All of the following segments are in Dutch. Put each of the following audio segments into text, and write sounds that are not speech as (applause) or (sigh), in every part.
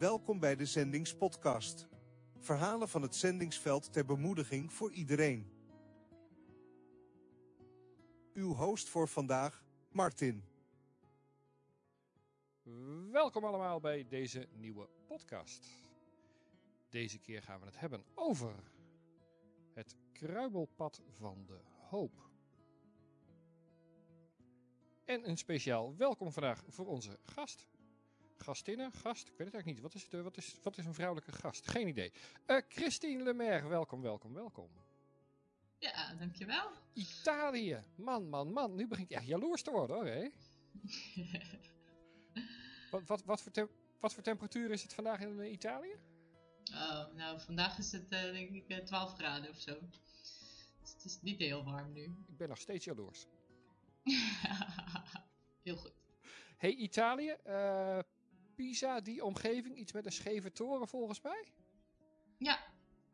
Welkom bij de Zendingspodcast. Verhalen van het zendingsveld ter bemoediging voor iedereen. Uw host voor vandaag, Martin. Welkom allemaal bij deze nieuwe podcast. Deze keer gaan we het hebben over het kruibelpad van de hoop. En een speciaal welkom vandaag voor onze gast. Gastinne, gast, ik weet het eigenlijk niet. Wat is, het, wat is, wat is een vrouwelijke gast? Geen idee. Uh, Christine Lemaire, welkom, welkom, welkom. Ja, dankjewel. Italië, man, man, man. Nu begint je echt jaloers te worden hoor, hè? (laughs) wat, wat, wat, voor wat voor temperatuur is het vandaag in uh, Italië? Oh, nou, vandaag is het uh, denk ik 12 graden of zo. Dus het is niet heel warm nu. Ik ben nog steeds jaloers. (laughs) heel goed. Hey, Italië, Pisa, die omgeving, iets met een scheve toren volgens mij? Ja,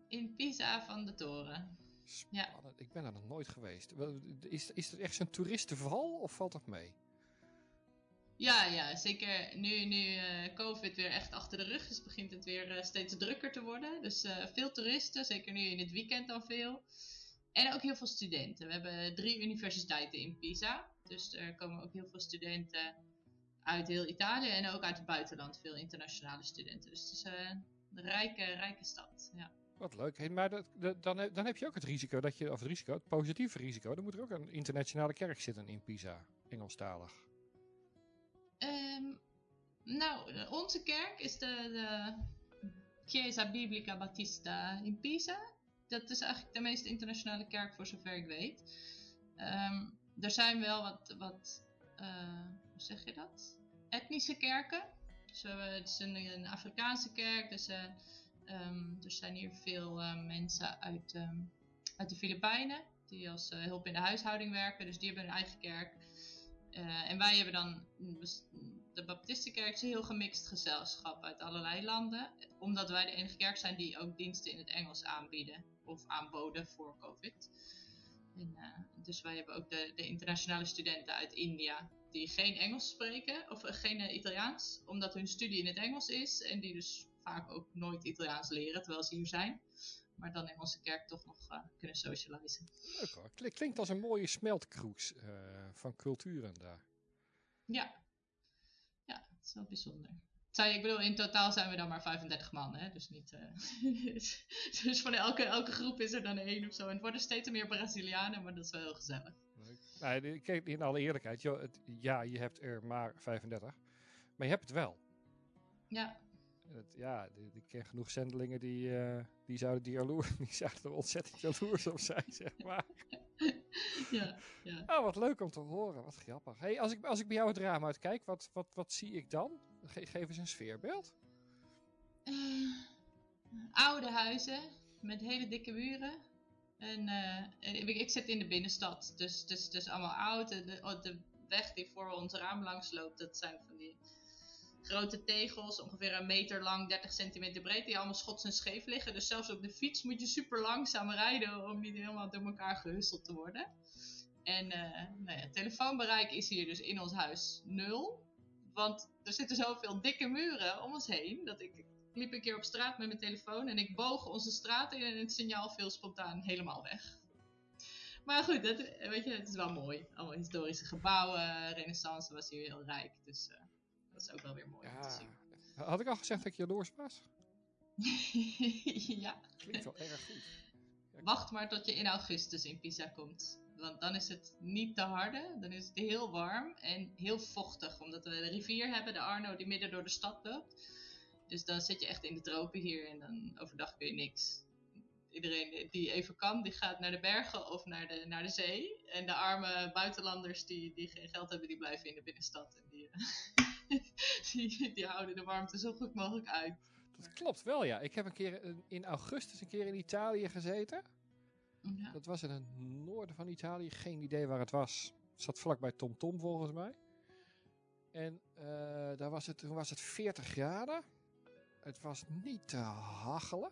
in Pisa van de toren. Spannend. Ja. Ik ben er nog nooit geweest. Is, is het echt zo'n toeristenval of valt dat mee? Ja, ja, zeker nu, nu uh, COVID weer echt achter de rug is, begint het weer uh, steeds drukker te worden. Dus uh, veel toeristen, zeker nu in het weekend dan veel. En ook heel veel studenten. We hebben drie universiteiten in Pisa. Dus er komen ook heel veel studenten uit heel Italië en ook uit het buitenland. Veel internationale studenten. Dus het is een rijke, rijke stad. Ja. Wat leuk. Hey, maar dat, dat, dan, dan heb je ook het risico dat je, of het risico, het positieve risico, dan moet er ook een internationale kerk zitten in Pisa, Engelstalig. Um, nou, onze kerk is de, de Chiesa Biblica Battista in Pisa. Dat is eigenlijk de meest internationale kerk voor zover ik weet. Um, er zijn wel wat, wat uh, hoe zeg je dat? Etnische kerken. Dus hebben, het is een, Afrikaanse kerk, dus uh, um, er zijn hier veel uh, mensen uit, um, uit de Filipijnen die als hulp in de huishouding werken, dus die hebben een eigen kerk. En wij hebben dan de Baptistenkerk, is een heel gemixt gezelschap uit allerlei landen, omdat wij de enige kerk zijn die ook diensten in het Engels aanbieden of aanboden voor COVID. En, dus wij hebben ook de, de, internationale studenten uit India die geen Engels spreken of geen Italiaans, omdat hun studie in het Engels is en die dus vaak ook nooit Italiaans leren terwijl ze hier zijn. Maar dan in onze kerk toch nog uh, kunnen socializen. Leuk hoor. Klinkt als een mooie smeltkroes uh, van culturen daar. Ja. Ja, het is wel bijzonder. Ik bedoel, in totaal zijn we dan maar 35 man, hè? dus niet. Uh, (laughs) dus van elke, elke groep is er dan één of zo. En het worden steeds meer Brazilianen, maar dat is wel heel gezellig. Nee, kijk, in alle eerlijkheid, joh, het, ja, je hebt er maar 35, maar je hebt het wel. Ja. Het, ja, ik ken genoeg zendelingen die, uh, die, zouden die, jaloer, (laughs) die zouden er ontzettend jaloers op zijn, zeg maar. ja, ja. Oh, wat leuk om te horen. Wat grappig. Hey, als, ik, als ik bij jou het raam uitkijk, wat, wat, wat zie ik dan? Ge geef eens een sfeerbeeld. Uh, oude huizen met hele dikke muren. En uh, ik, zit in de binnenstad, dus het is, dus allemaal oud. De, de weg die voor ons raam langs loopt, dat zijn van die grote tegels, ongeveer een meter lang, 30 centimeter breed, die allemaal schots en scheef liggen. Dus zelfs op de fiets moet je super langzaam rijden om niet helemaal door elkaar gehusteld te worden. En uh, nou ja, telefoonbereik is hier dus in ons huis nul. Want er zitten zoveel dikke muren om ons heen. Dat ik liep een keer op straat met mijn telefoon en ik boog onze straat in en het signaal viel spontaan helemaal weg. Maar goed, dat, weet je, het is wel mooi. Allemaal historische gebouwen, renaissance was hier heel rijk. Dus uh, dat is ook wel weer mooi ja. te zien. Had ik al gezegd dat ik jaloers was? (laughs) ja. Klinkt wel erg goed. Ja, Wacht maar tot je in augustus in Pisa komt. Want dan is het niet te harde. Dan is het heel warm en heel vochtig. Omdat we de rivier hebben, de Arno, die midden door de stad loopt. Dus dan zit je echt in de tropen hier en dan overdag kun je niks. Iedereen die even kan, die gaat naar de bergen of naar de, naar de zee. En de arme buitenlanders die, die geen geld hebben, die blijven in de binnenstad. En die, (laughs) die, die, houden de warmte zo goed mogelijk uit. Dat klopt wel, ja. Ik heb een keer in augustus een keer in Italië gezeten. Ja. Dat was in het noorden van Italië. Geen idee waar het was. Het zat vlakbij TomTom Tom, volgens mij. En uh, daar was het, toen was het 40 graden. Het was niet te hachelen.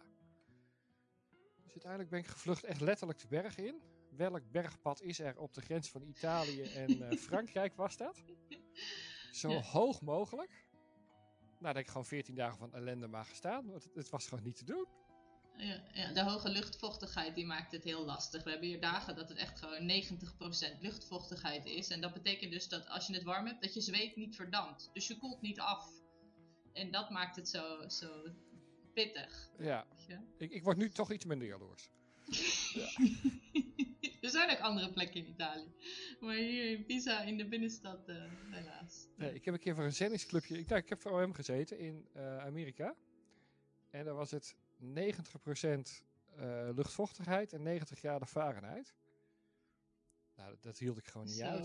Dus uiteindelijk ben ik gevlucht echt letterlijk de berg in. Welk bergpad is er op de grens van Italië en uh, (laughs) Frankrijk was dat? Zo ja. hoog mogelijk. Nou, dat ik gewoon 14 dagen van ellende maar gestaan. Want het, het was gewoon niet te doen. Ja, ja, de hoge luchtvochtigheid die maakt het heel lastig. We hebben hier dagen dat het echt gewoon 90% luchtvochtigheid is. En dat betekent dus dat als je het warm hebt, dat je zweet niet verdampt. Dus je koelt niet af. En dat maakt het zo, zo pittig. Ja, ik, ik word nu toch iets minder jaloers. (laughs) er zijn ook andere plekken in Italië. Maar hier in Pisa, in de binnenstad, eh, helaas. Nee, ik heb een keer voor een zendingsclubje. Ik, nou, ik heb voor hem gezeten in eh, Amerika. En daar was het 90% eh, luchtvochtigheid en 90 graden Fahrenheit. Nou, dat, dat hield ik gewoon niet Zo. uit.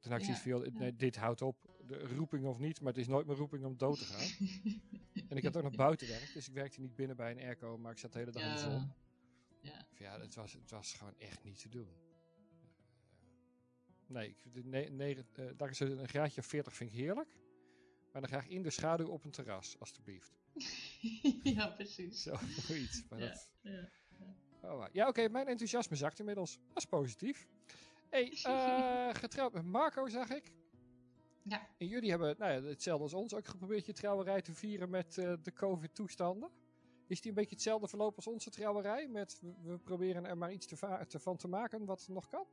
Toen had ik Ja, zoiets van, joh, ja. nee, dit houdt op. De roeping of niet, maar het is nooit mijn roeping om dood te gaan. (laughs) en ik had ook nog buitenwerk, dus ik werkte niet binnen bij een airco, maar ik zat de hele dag in de zon. ja. ja. Ja, het was, het was gewoon echt niet te doen. Eh, Nee, ik, ne, eh, daar is een graadje of 40 vind ik heerlijk. Maar dan graag in de schaduw op een terras, alstublieft. (laughs) ja, precies. Zo, zoiets. Maar Ja, dat, ja. oh, ja, oké, mijn enthousiasme zakt inmiddels. Dat is positief. hey, eh, (laughs) getrouwd met Marco, zag ik. Ja. En jullie hebben, nou ja, hetzelfde als ons, ook geprobeerd je trouwerij te vieren met eh, de COVID-toestanden. Is die een beetje hetzelfde verloop als onze trouwerij? Met we, we proberen er maar iets te va- te van te maken wat nog kan?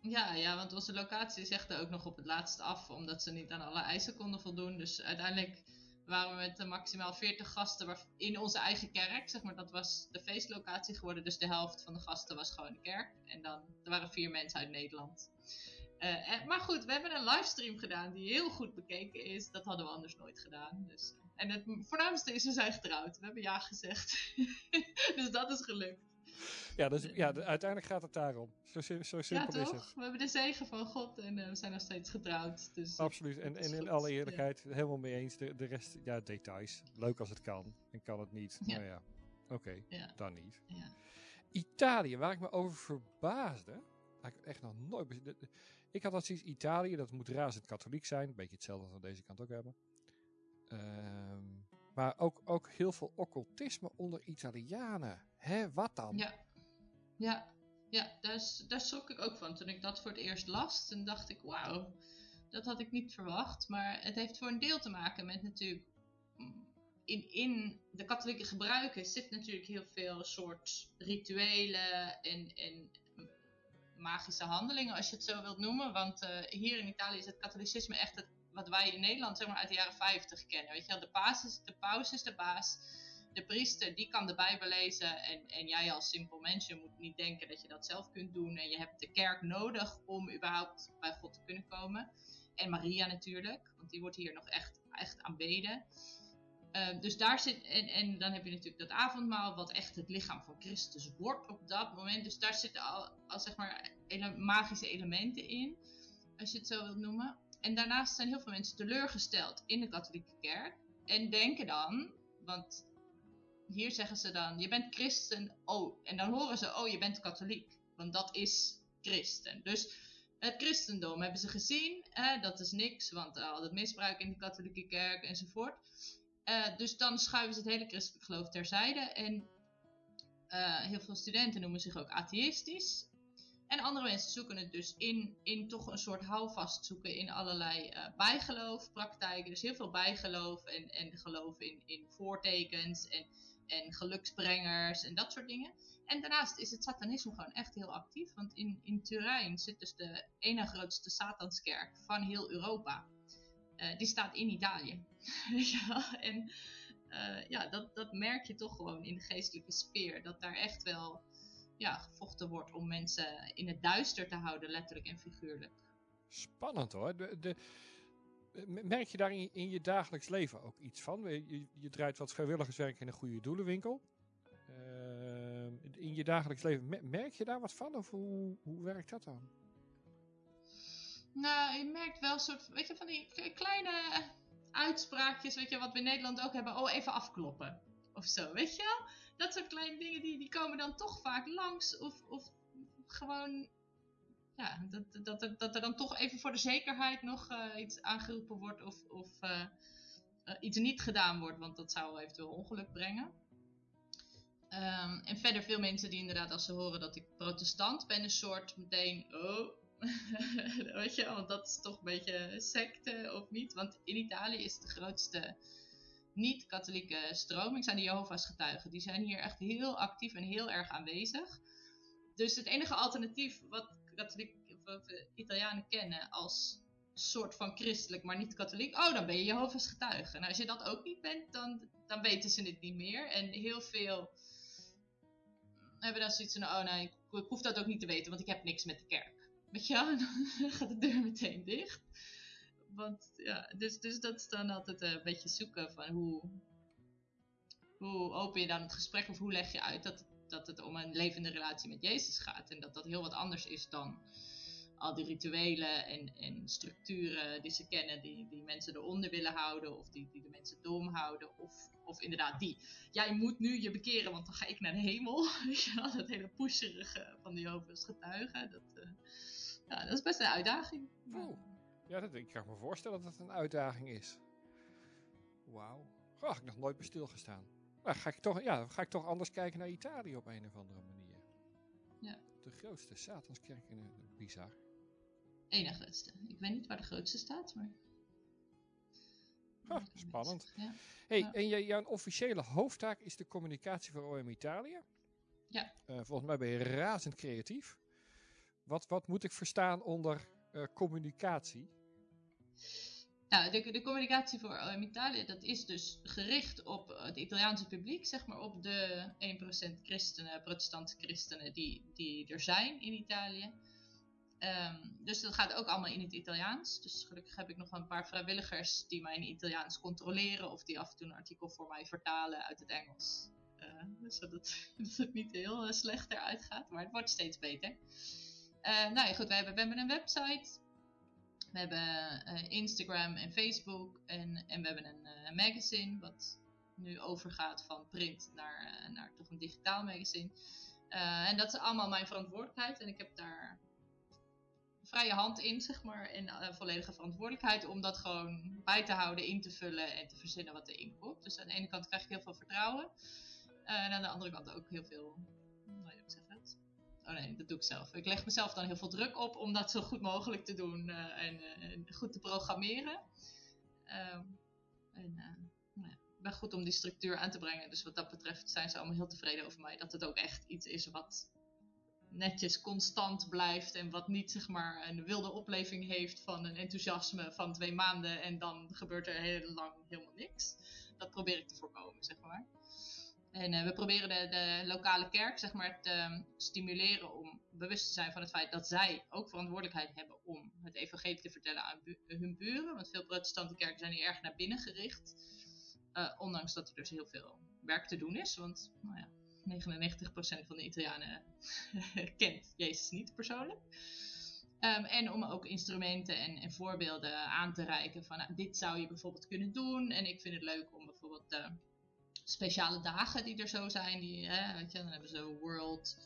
Ja, ja, want onze locatie zegde ook nog op het laatste af, omdat ze niet aan alle eisen konden voldoen. Dus uiteindelijk waren we met maximaal 40 gasten in onze eigen kerk. Zeg maar, dat was de feestlocatie geworden. Dus de helft van de gasten was gewoon de kerk. En dan er waren vier mensen uit Nederland. Eh, maar goed, we hebben een livestream gedaan die heel goed bekeken is. Dat hadden we anders nooit gedaan. Dus, en het voornaamste is, we zijn getrouwd. We hebben ja gezegd. (laughs) dus dat is gelukt. Ja, dus, ja de- uiteindelijk gaat het daarom. Zo, zo Ja, simpel is toch? het. We hebben de zegen van God en eh, we zijn nog steeds getrouwd. Dus, eh, Absoluut. En, in goed. alle Ja. eerlijkheid, helemaal mee eens. De, de rest, ja, details. Leuk als het kan. En kan het niet. Ja. Nou ja, oké, Ja. dan niet. Ja. Italië, waar ik me over verbaasde. waar ik echt nog nooit. Ik had al zoiets Italië, dat moet razend katholiek zijn. Beetje hetzelfde als we deze kant ook hebben. Ehm, maar ook, ook heel veel occultisme onder Italianen. Hè, wat dan? Ja, ja, ja daar, daar schrok ik ook van. Toen ik dat voor het eerst las, toen dacht ik, wauw, dat had ik niet verwacht. Maar het heeft voor een deel te maken met natuurlijk, mm, in, in de katholieke gebruiken zit natuurlijk heel veel soort rituelen en, en magische handelingen, als je het zo wilt noemen. Want eh, hier in Italië is het katholicisme echt het, wat wij in Nederland zeg maar, uit de jaren 50 kennen. Weet je wel, de, paus is, de paus is de baas. De priester die kan de Bijbel lezen en, en jij als simpel mensje moet niet denken dat je dat zelf kunt doen. En je hebt de kerk nodig om überhaupt bij God te kunnen komen. En Maria natuurlijk, want die wordt hier nog echt, echt aanbeden. Eh, dus daar zit, en, en dan heb je natuurlijk dat avondmaal, wat echt het lichaam van Christus wordt op dat moment. Dus daar zitten al, al zeg maar ele- magische elementen in, als je het zo wilt noemen. En daarnaast zijn heel veel mensen teleurgesteld in de katholieke kerk. En denken dan, want hier zeggen ze dan, je bent christen, oh. En dan horen ze, oh, je bent katholiek. Want dat is christen. Dus het christendom hebben ze gezien, dat is niks, want al het misbruik in de katholieke kerk enzovoort. Uh, dus dan schuiven ze het hele christelijk geloof terzijde. En uh, heel veel studenten noemen zich ook atheïstisch. En andere mensen zoeken het dus in, in toch een soort houvast zoeken in allerlei uh, bijgeloofpraktijken. Dus heel veel bijgeloof en, en geloof in, in voortekens en, en geluksbrengers en dat soort dingen. En daarnaast is het satanisme gewoon echt heel actief. Want in, in Turijn zit dus de ene grootste satanskerk van heel Europa. Uh, die staat in Italië. (laughs) ja, en uh, ja, dat, dat merk je toch gewoon in de geestelijke sfeer. Dat daar echt wel ja, gevochten wordt om mensen in het duister te houden, letterlijk en figuurlijk. Spannend hoor. De, de, merk je daar in, in, je dagelijks leven ook iets van? Je, je draait wat vrijwilligerswerk in een goede doelenwinkel. Uh, in je dagelijks leven, merk je daar wat van? Of hoe, hoe werkt dat dan? Nou, je merkt wel een soort, weet je, van die kleine uitspraakjes, weet je, wat we in Nederland ook hebben. Oh, even afkloppen. Of zo, weet je wel? Dat soort kleine dingen, die, die komen dan toch vaak langs. Of, of gewoon, ja, dat, dat, dat, er dan toch even voor de zekerheid nog uh, iets aangeroepen wordt. Of, of uh, uh, iets niet gedaan wordt, want dat zou eventueel ongeluk brengen. Um, en verder veel mensen die inderdaad, als ze horen dat ik protestant ben, een soort meteen, oh, (laughs) weet je, want dat is toch een beetje secte of niet. Want in Italië is de grootste niet-katholieke stroming zijn de Jehovah's getuigen. Die zijn hier echt heel actief en heel erg aanwezig. Dus het enige alternatief wat katholiek, wat Italianen kennen als soort van christelijk, maar niet katholiek. Oh, dan ben je Jehovah's getuige. Nou, als je dat ook niet bent, dan, dan weten ze het niet meer. En heel veel hebben dan zoiets van, oh nee, ik, ik hoef dat ook niet te weten, want ik heb niks met de kerk. Weet je wel, (laughs) dan gaat de deur meteen dicht. Want ja, dus, dus dat is dan altijd een beetje zoeken van hoe, hoe open je dan het gesprek of hoe leg je uit dat, dat het om een levende relatie met Jezus gaat. En dat dat heel wat anders is dan al die rituelen en, en structuren die ze kennen, die, die mensen eronder willen houden, of die, die de mensen dom houden, of, of inderdaad die. Jij moet nu je bekeren, want dan ga ik naar de hemel. (laughs) dat hele pusherige van die Jehovah's getuigen. Dat, uh, ja, dat is best een uitdaging. Ja, dat, ik kan me voorstellen dat het een uitdaging is. Wauw. Had ik nog nooit bij stilgestaan. Nou, ga ik, toch, ja, ga ik toch anders kijken naar Italië op een of andere manier. Ja. De grootste Satanskerk in uh, bizar. Ene grootste. Ik weet niet waar de grootste staat, maar... Oh, spannend. Ja. Hey, Ja. en jij- jouw officiële hoofdtaak is de communicatie voor OM Italië. Ja. Eh, volgens mij ben je razend creatief. Wat, wat moet ik verstaan onder eh, communicatie? Nou, de, de communicatie voor OM Italië, dat is dus gericht op het Italiaanse publiek, zeg maar op de 1% christenen, protestantse christenen die, die er zijn in Italië. Ehm, dus dat gaat ook allemaal in het Italiaans. Dus gelukkig heb ik nog een paar vrijwilligers die mij in Italiaans controleren of die af en toe een artikel voor mij vertalen uit het Engels. Eh, zodat (laughs) dat het niet heel eh, slecht eruit gaat, maar het wordt steeds beter. Eh, nou ja, goed, we hebben, we hebben een website. We hebben eh, Instagram en Facebook en, en we hebben een eh, magazine wat nu overgaat van print naar, naar toch een digitaal magazine. En dat is allemaal mijn verantwoordelijkheid en ik heb daar vrije hand in, zeg maar, en volledige verantwoordelijkheid om dat gewoon bij te houden, in te vullen en te verzinnen wat erin komt. Dus aan de ene kant krijg ik heel veel vertrouwen en aan de andere kant ook heel veel, Oh nee, dat doe ik zelf. Ik leg mezelf dan heel veel druk op om dat zo goed mogelijk te doen eh, en, eh, en goed te programmeren. Ehm, en eh, nou ja, ik ben goed om die structuur aan te brengen. Dus wat dat betreft zijn ze allemaal heel tevreden over mij. Dat het ook echt iets is wat netjes constant blijft. En wat niet zeg maar een wilde opleving heeft van een enthousiasme van twee maanden. En dan gebeurt er heel lang helemaal niks. Dat probeer ik te voorkomen, zeg maar. En eh, we proberen de, de lokale kerk zeg maar, te ehm, stimuleren om bewust te zijn van het feit dat zij ook verantwoordelijkheid hebben om het evangelie te vertellen aan bu- hun buren. Want veel protestante kerken zijn hier erg naar binnen gericht. Eh, ondanks dat er dus heel veel werk te doen is. Want nou ja, 99% van de Italianen (laughs) kent Jezus niet persoonlijk. Ehm, en om ook instrumenten en, en voorbeelden aan te reiken van nou, dit zou je bijvoorbeeld kunnen doen. En ik vind het leuk om bijvoorbeeld eh, speciale dagen die er zo zijn. Die, hè, weet je, dan hebben ze World.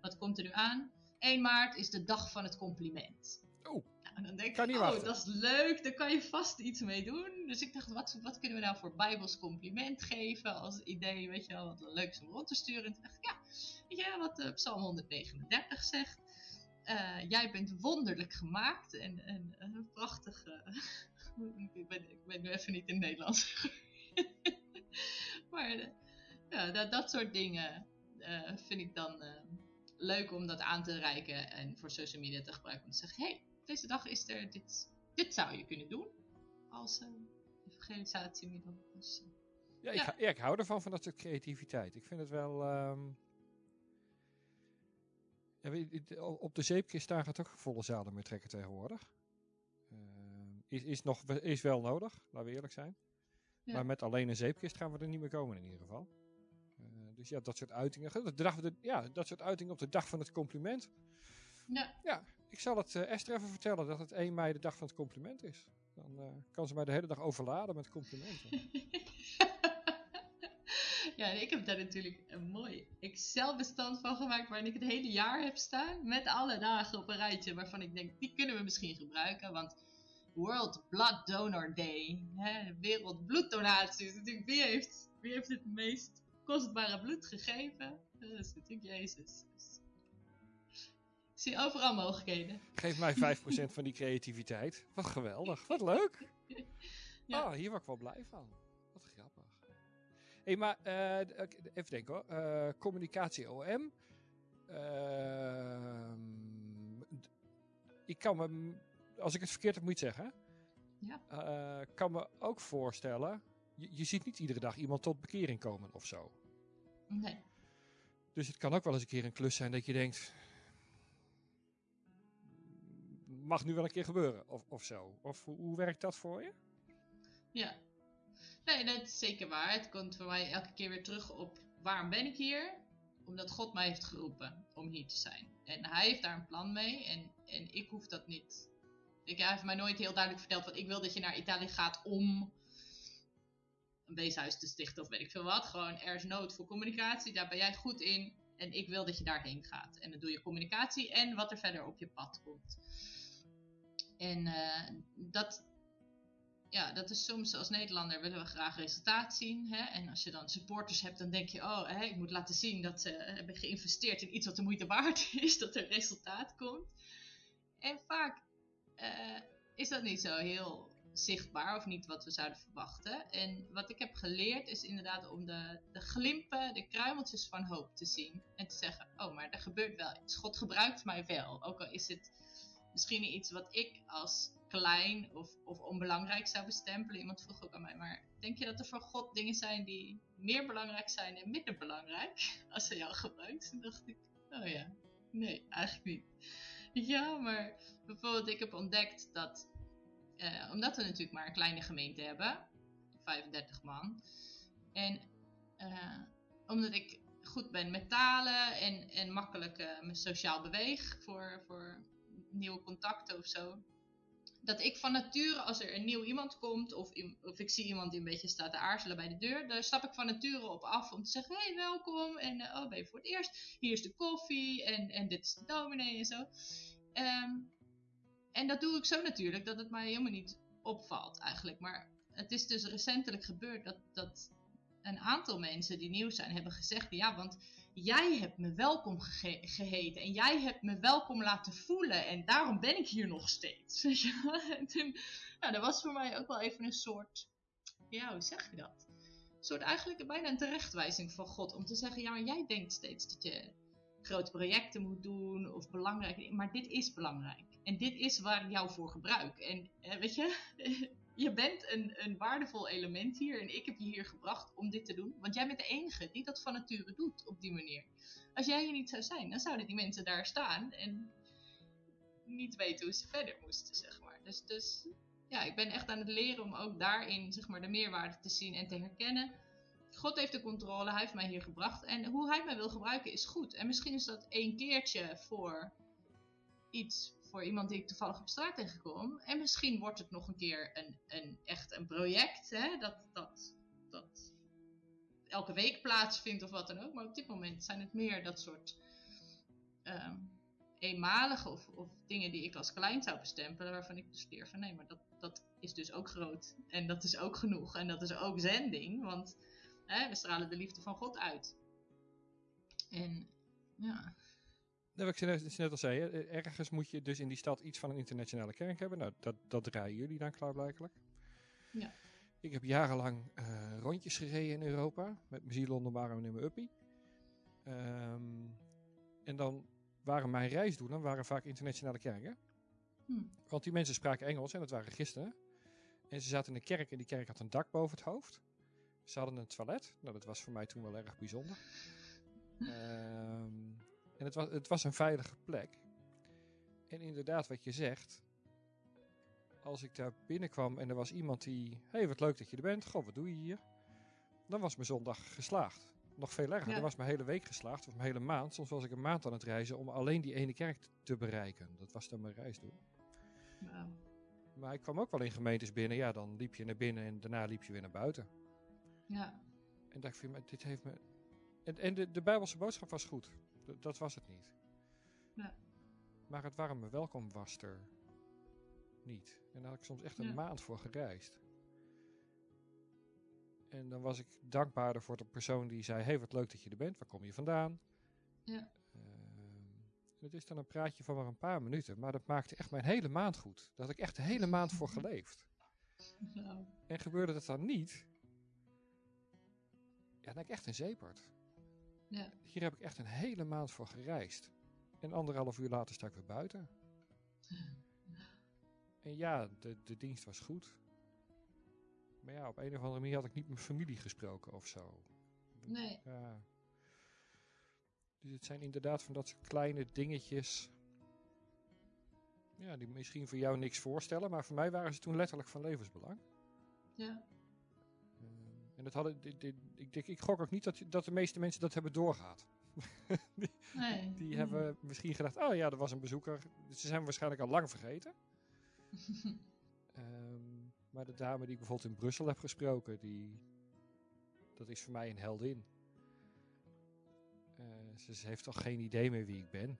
Wat komt er nu aan? 1 maart is de dag van het compliment. Oeh. Nou, dan denk Kan ik, oh, wachten. dat is leuk, daar kan je vast iets mee doen. Dus ik dacht, wat, wat kunnen we nou voor Bijbels compliment geven als idee, weet je wel, wat leuk is om rond te sturen. En toen dacht ik, ja, weet je wat eh, Psalm 139 zegt? Eh, jij bent wonderlijk gemaakt en, en een prachtige... (laughs) ik, ben, ik ben nu even niet in het Nederlands. (laughs) maar eh, ja, dat, dat soort dingen eh, vind ik dan eh, leuk om dat aan te reiken en voor social media te gebruiken. Om te zeggen, hey, deze dag is er dit. Dit zou je kunnen doen als eh evangelisatiemiddel. Dus, Ja, ik, Ja. ik hou ervan, van dat soort creativiteit. Ik vind het wel... ehm, ja, op de zeepkist daar gaat ook volle zalen meer trekken tegenwoordig. Ehm, is, is, nog, is wel nodig, laten we eerlijk zijn. Ja. Maar met alleen een zeepkist gaan we er niet meer komen in ieder geval. Eh, dus ja, dat soort uitingen. De dag, de, ja, dat soort uitingen op de dag van het compliment. ja, Ja, ik zal het eh, Esther even vertellen dat het 1 mei de dag van het compliment is. Dan eh, kan ze mij de hele dag overladen met complimenten. (laughs) ja, en ik heb daar natuurlijk een mooi Excel-bestand van gemaakt waarin ik het hele jaar heb staan. Met alle dagen op een rijtje waarvan ik denk, die kunnen we misschien gebruiken. Want World Blood Donor Day, hè, wereldbloeddonatie, natuurlijk wie heeft, wie heeft het meest kostbare bloed gegeven? Dat is natuurlijk Jezus. Dus ik zie overal mogelijkheden. Geef mij 5% van die creativiteit. Wat geweldig. Wat leuk. Ja. Ah, hier word ik wel blij van. Wat grappig. hey, maar eh, even denken hoor. Eh, communicatie OM. Ehm, ik kan me, als ik het verkeerd heb, moet je het zeggen. Ja. Eh, kan me ook voorstellen, je, je ziet niet iedere dag iemand tot bekering komen of zo. Nee. Dus het kan ook wel eens een keer een klus zijn dat je denkt. Mag nu wel een keer gebeuren of, of zo. Of hoe, hoe werkt dat voor je? Ja. Nee, dat is zeker waar. Het komt voor mij elke keer weer terug op waarom ben ik hier? Omdat God mij heeft geroepen om hier te zijn. En hij heeft daar een plan mee en, en ik hoef dat niet. Ik, heeft mij nooit heel duidelijk verteld wat ik wil dat je naar Italië gaat om een weeshuis te stichten of weet ik veel wat. Gewoon er is nood voor communicatie, daar ben jij goed in en ik wil dat je daarheen gaat. En dan doe je communicatie en wat er verder op je pad komt. En eh, dat, ja, dat is soms als Nederlander willen we graag resultaat zien. Hè? En als je dan supporters hebt, dan denk je, oh, hè, ik moet laten zien dat ze hebben geïnvesteerd in iets wat de moeite waard (laughs) is, dat er resultaat komt. En vaak eh, is dat niet zo heel zichtbaar of niet wat we zouden verwachten. En wat ik heb geleerd is inderdaad om de, de glimpen, de kruimeltjes van hoop te zien. En te zeggen, oh, maar er gebeurt wel iets. God gebruikt mij wel. Ook al is het misschien iets wat ik als klein of, of onbelangrijk zou bestempelen. Iemand vroeg ook aan mij, maar denk je dat er voor God dingen zijn die meer belangrijk zijn en minder belangrijk (laughs) als hij jou gebruikt? Toen dacht ik, oh ja, nee, eigenlijk niet. (laughs) Ja, maar bijvoorbeeld ik heb ontdekt dat, eh, omdat we natuurlijk maar een kleine gemeente hebben, 35 man, en eh, omdat ik goed ben met talen en, en makkelijk eh, me sociaal beweeg voor, voor nieuwe contacten of zo. Dat ik van nature, als er een nieuw iemand komt, of, of ik zie iemand die een beetje staat te aarzelen bij de deur, daar stap ik van nature op af om te zeggen: hey, welkom. En oh, ben je voor het eerst? Hier is de koffie en, en dit is de dominee en zo. Ehm, en dat doe ik zo natuurlijk dat het mij helemaal niet opvalt eigenlijk. Maar het is dus recentelijk gebeurd dat, dat een aantal mensen die nieuw zijn hebben gezegd: ja, want jij hebt me welkom geheten en jij hebt me welkom laten voelen en daarom ben ik hier nog steeds. (laughs) En toen, nou, dat was voor mij ook wel even een soort, ja, hoe zeg je dat? Een soort eigenlijk bijna een terechtwijzing van God om te zeggen, ja, maar jij denkt steeds dat je grote projecten moet doen of belangrijk, maar dit is belangrijk. En dit is waar ik jou voor gebruik. En eh, weet je, (laughs) je bent een, een waardevol element hier en ik heb je hier gebracht om dit te doen. Want jij bent de enige die dat van nature doet op die manier. Als jij hier niet zou zijn, dan zouden die mensen daar staan en niet weten hoe ze verder moesten, zeg maar. Dus, dus ja, ik ben echt aan het leren om ook daarin zeg maar, de meerwaarde te zien en te herkennen. God heeft de controle, hij heeft mij hier gebracht. En hoe hij mij wil gebruiken is goed. En misschien is dat één keertje voor iets voor iemand die ik toevallig op straat tegenkom. En misschien wordt het nog een keer een, een echt een project, hè, dat, dat, dat elke week plaatsvindt of wat dan ook. Maar op dit moment zijn het meer dat soort ehm, eenmalige of, of dingen die ik als klein zou bestempelen, waarvan ik dus leer van nee, maar dat, dat is dus ook groot. En dat is ook genoeg. En dat is ook zending, want hè, we stralen de liefde van God uit. En ja, Nou, wat ik net, net al zei, ergens moet je dus in die stad iets van een internationale kerk hebben. Nou, dat, dat draaien jullie dan klaarblijkelijk. Ja. Ik heb jarenlang eh, rondjes gereden in Europa. Met mijn ziel onder mijn arm en mijn uppie. Ehm, en dan waren mijn reisdoelen waren vaak internationale kerken. Hm. Want die mensen spraken Engels en dat waren christenen. En ze zaten in een kerk en die kerk had een dak boven het hoofd. Ze hadden een toilet. Nou, dat was voor mij toen wel erg bijzonder. Ehm, en het was, het was een veilige plek. En inderdaad, wat je zegt. Als ik daar binnenkwam en er was iemand die. Hé, hey, wat leuk dat je er bent. Goh, wat doe je hier? Dan was mijn zondag geslaagd. Nog veel erger. Ja. Dan was mijn hele week geslaagd. Of mijn hele maand. Soms was ik een maand aan het reizen om alleen die ene kerk te bereiken. Dat was dan mijn reisdoel. wauw. Maar ik kwam ook wel in gemeentes binnen. Ja, dan liep je naar binnen en daarna liep je weer naar buiten. Ja, En dacht ik, maar dit heeft me... En, en de, de Bijbelse boodschap was goed. D- dat was het niet. Ja. Maar het warme welkom was er niet. En daar had ik soms echt een Ja. maand voor gereisd. En dan was ik dankbaarder voor de persoon die zei... hey, wat leuk dat je er bent. Waar kom je vandaan? Ja. Ehm, het is dan een praatje van maar een paar minuten. Maar dat maakte echt mijn hele maand goed. Daar had ik echt de hele maand voor (laughs) geleefd. wauw. En gebeurde dat dan niet, heb ik echt een zeepert. Ja. Hier heb ik echt een hele maand voor gereisd. En anderhalf uur later sta ik weer buiten. En ja, de, de dienst was goed. Maar ja, op een of andere manier had ik niet met familie gesproken of zo. Nee. Ja. Dus het zijn inderdaad van dat soort kleine dingetjes. Ja, die misschien voor jou niks voorstellen, maar voor mij waren ze toen letterlijk van levensbelang. Ja. En dat hadden, ik, denk, ik gok ook niet dat, dat de meeste mensen dat hebben doorgehad. (laughs) die Nee. die hebben misschien gedacht, oh ja, er was een bezoeker. Ze zijn waarschijnlijk al lang vergeten. (laughs) Ehm, maar de dame die ik bijvoorbeeld in Brussel heb gesproken, die, dat is voor mij een heldin. Eh, ze, ze heeft al geen idee meer wie ik ben.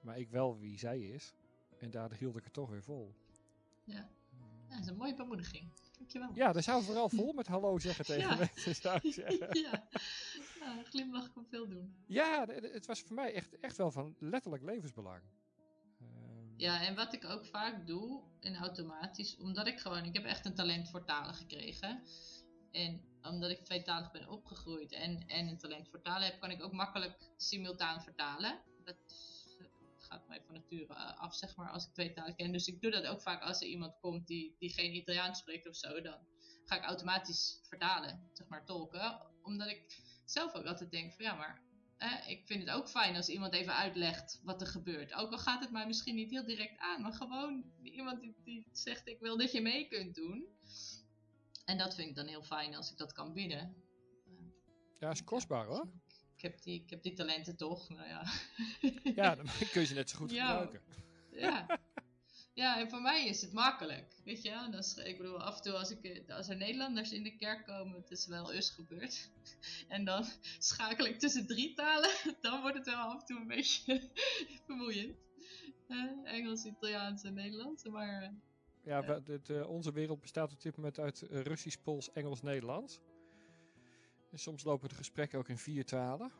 Maar ik wel wie zij is. En daar hield ik het toch weer vol. Ja. ja, dat is een mooie bemoediging. Dankjewel. Ja, daar zou vooral vol (laughs) met hallo zeggen tegen Ja. mensen, zou ik zeggen. (laughs) ja. een glimlach kan veel doen. Ja, het was voor mij echt, echt wel van letterlijk levensbelang. Ehm, Ja, en wat ik ook vaak doe, en automatisch, omdat ik gewoon, ik heb echt een talent voor talen gekregen. En omdat ik tweetalig ben opgegroeid en, en een talent voor talen heb, kan ik ook makkelijk simultaan vertalen. Dat gaat mij van nature eh, af, zeg maar, als ik twee talen ken. Dus ik doe dat ook vaak als er iemand komt die, die geen Italiaans spreekt of zo. Dan ga ik automatisch vertalen, zeg maar, tolken. Omdat ik zelf ook altijd denk van, ja, maar eh, ik vind het ook fijn als iemand even uitlegt wat er gebeurt. Ook al gaat het mij misschien niet heel direct aan, maar gewoon iemand die, die zegt: Ik wil dat je mee kunt doen. En dat vind ik dan heel fijn als ik dat kan bieden. ja, is kostbaar hoor. Ik heb die, ik heb die talenten toch. Nou ja. (laughs) Ja, dan (laughs) kun je ze net zo goed Ja. gebruiken. ja. (laughs) Ja, en voor mij is het makkelijk. Weet je, en als, ik bedoel, af en toe als, ik, eh, als er Nederlanders in de kerk komen, het is wel eens gebeurd. En dan schakel ik tussen drie talen, dan wordt het wel af en toe een beetje vermoeiend. Eh, Engels, Italiaans en Nederlands. Maar eh, Ja, we- het, eh, onze wereld bestaat op dit moment uit eh, Russisch, Pools, Engels, Nederlands. En soms lopen de gesprekken ook in vier talen.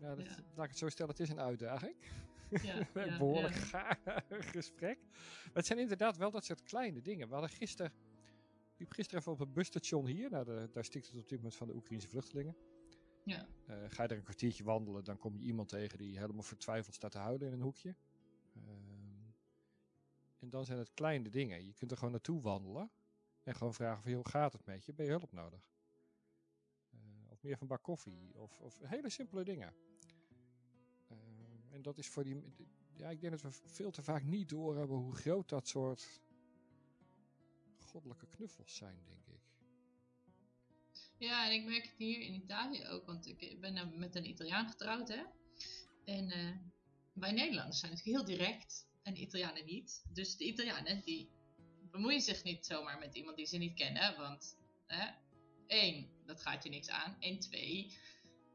Ja, dat, Ja. Laat ik het zo stellen, het is een uitdaging. ja, (laughs) Een behoorlijk gaar (laughs) gesprek. Maar het zijn inderdaad wel dat soort kleine dingen. We hadden gisteren, ik liep gisteren even op het busstation hier. Nou, de- daar stikt het op dit moment van de Oekraïnse vluchtelingen. Ja. Eh, ga je er een kwartiertje wandelen, dan kom je iemand tegen die helemaal vertwijfeld staat te huilen in een hoekje. Ehm, en dan zijn het kleine dingen. Je kunt er gewoon naartoe wandelen en gewoon vragen van, joh, hoe gaat het met je? Ben je hulp nodig? Meer van bak koffie. Of, of hele simpele dingen. Ehm, en dat is voor die... Ja, ik denk dat we veel te vaak niet doorhebben hoe groot dat soort goddelijke knuffels zijn, denk ik. Ja, en ik merk het hier in Italië ook, want ik ben met een Italiaan getrouwd, hè. En eh, wij Nederlanders zijn natuurlijk heel direct en de Italianen niet. Dus de Italianen, die bemoeien zich niet zomaar met iemand die ze niet kennen, want hè, één, dat gaat je niks aan. En twee,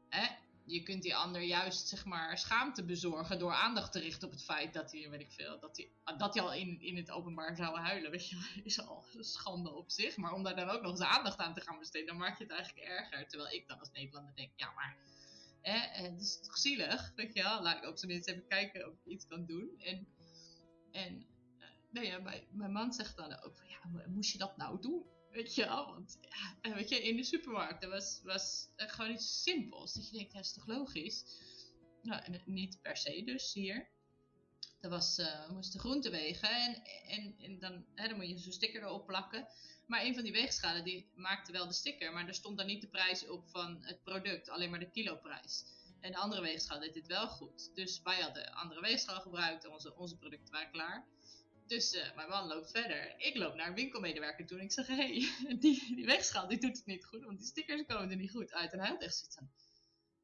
hè, je kunt die ander juist, zeg maar, schaamte bezorgen door aandacht te richten op het feit dat hij, weet ik veel, dat hij, dat hij al in, in het openbaar zou huilen, weet je (laughs) is al schande op zich. Maar om daar dan ook nog eens aandacht aan te gaan besteden, dan maak je het eigenlijk erger. Terwijl ik dan als Nederlander denk, ja, maar hè, eh, het is toch zielig, weet je wel. Laat ik zijn minst even kijken of ik iets kan doen. En, en eh, nou ja, mijn, mijn man zegt dan ook van, ja, mo- moest je dat nou doen? Weet je wel, want weet je, in de supermarkt, dat was, was eh, gewoon iets simpels. Dat je denkt, ja, is toch logisch? Nou, eh, niet per se dus hier. Dat was, eh, we moesten groenten wegen en, en, en dan, hè, dan moet je zo'n sticker erop plakken. Maar een van die weegschalen die maakte wel de sticker, maar er stond dan niet de prijs op van het product, alleen maar de kiloprijs. En de andere weegschaal deed dit wel goed. Dus wij hadden andere weegschaal gebruikt en onze, onze producten waren klaar. Dus eh, mijn man loopt verder. Ik loop naar een winkelmedewerker toe en ik zeg: Hé, hey, (laughs) die, die die doet het niet goed, want die stickers komen er niet goed uit. En hij had echt zoiets van: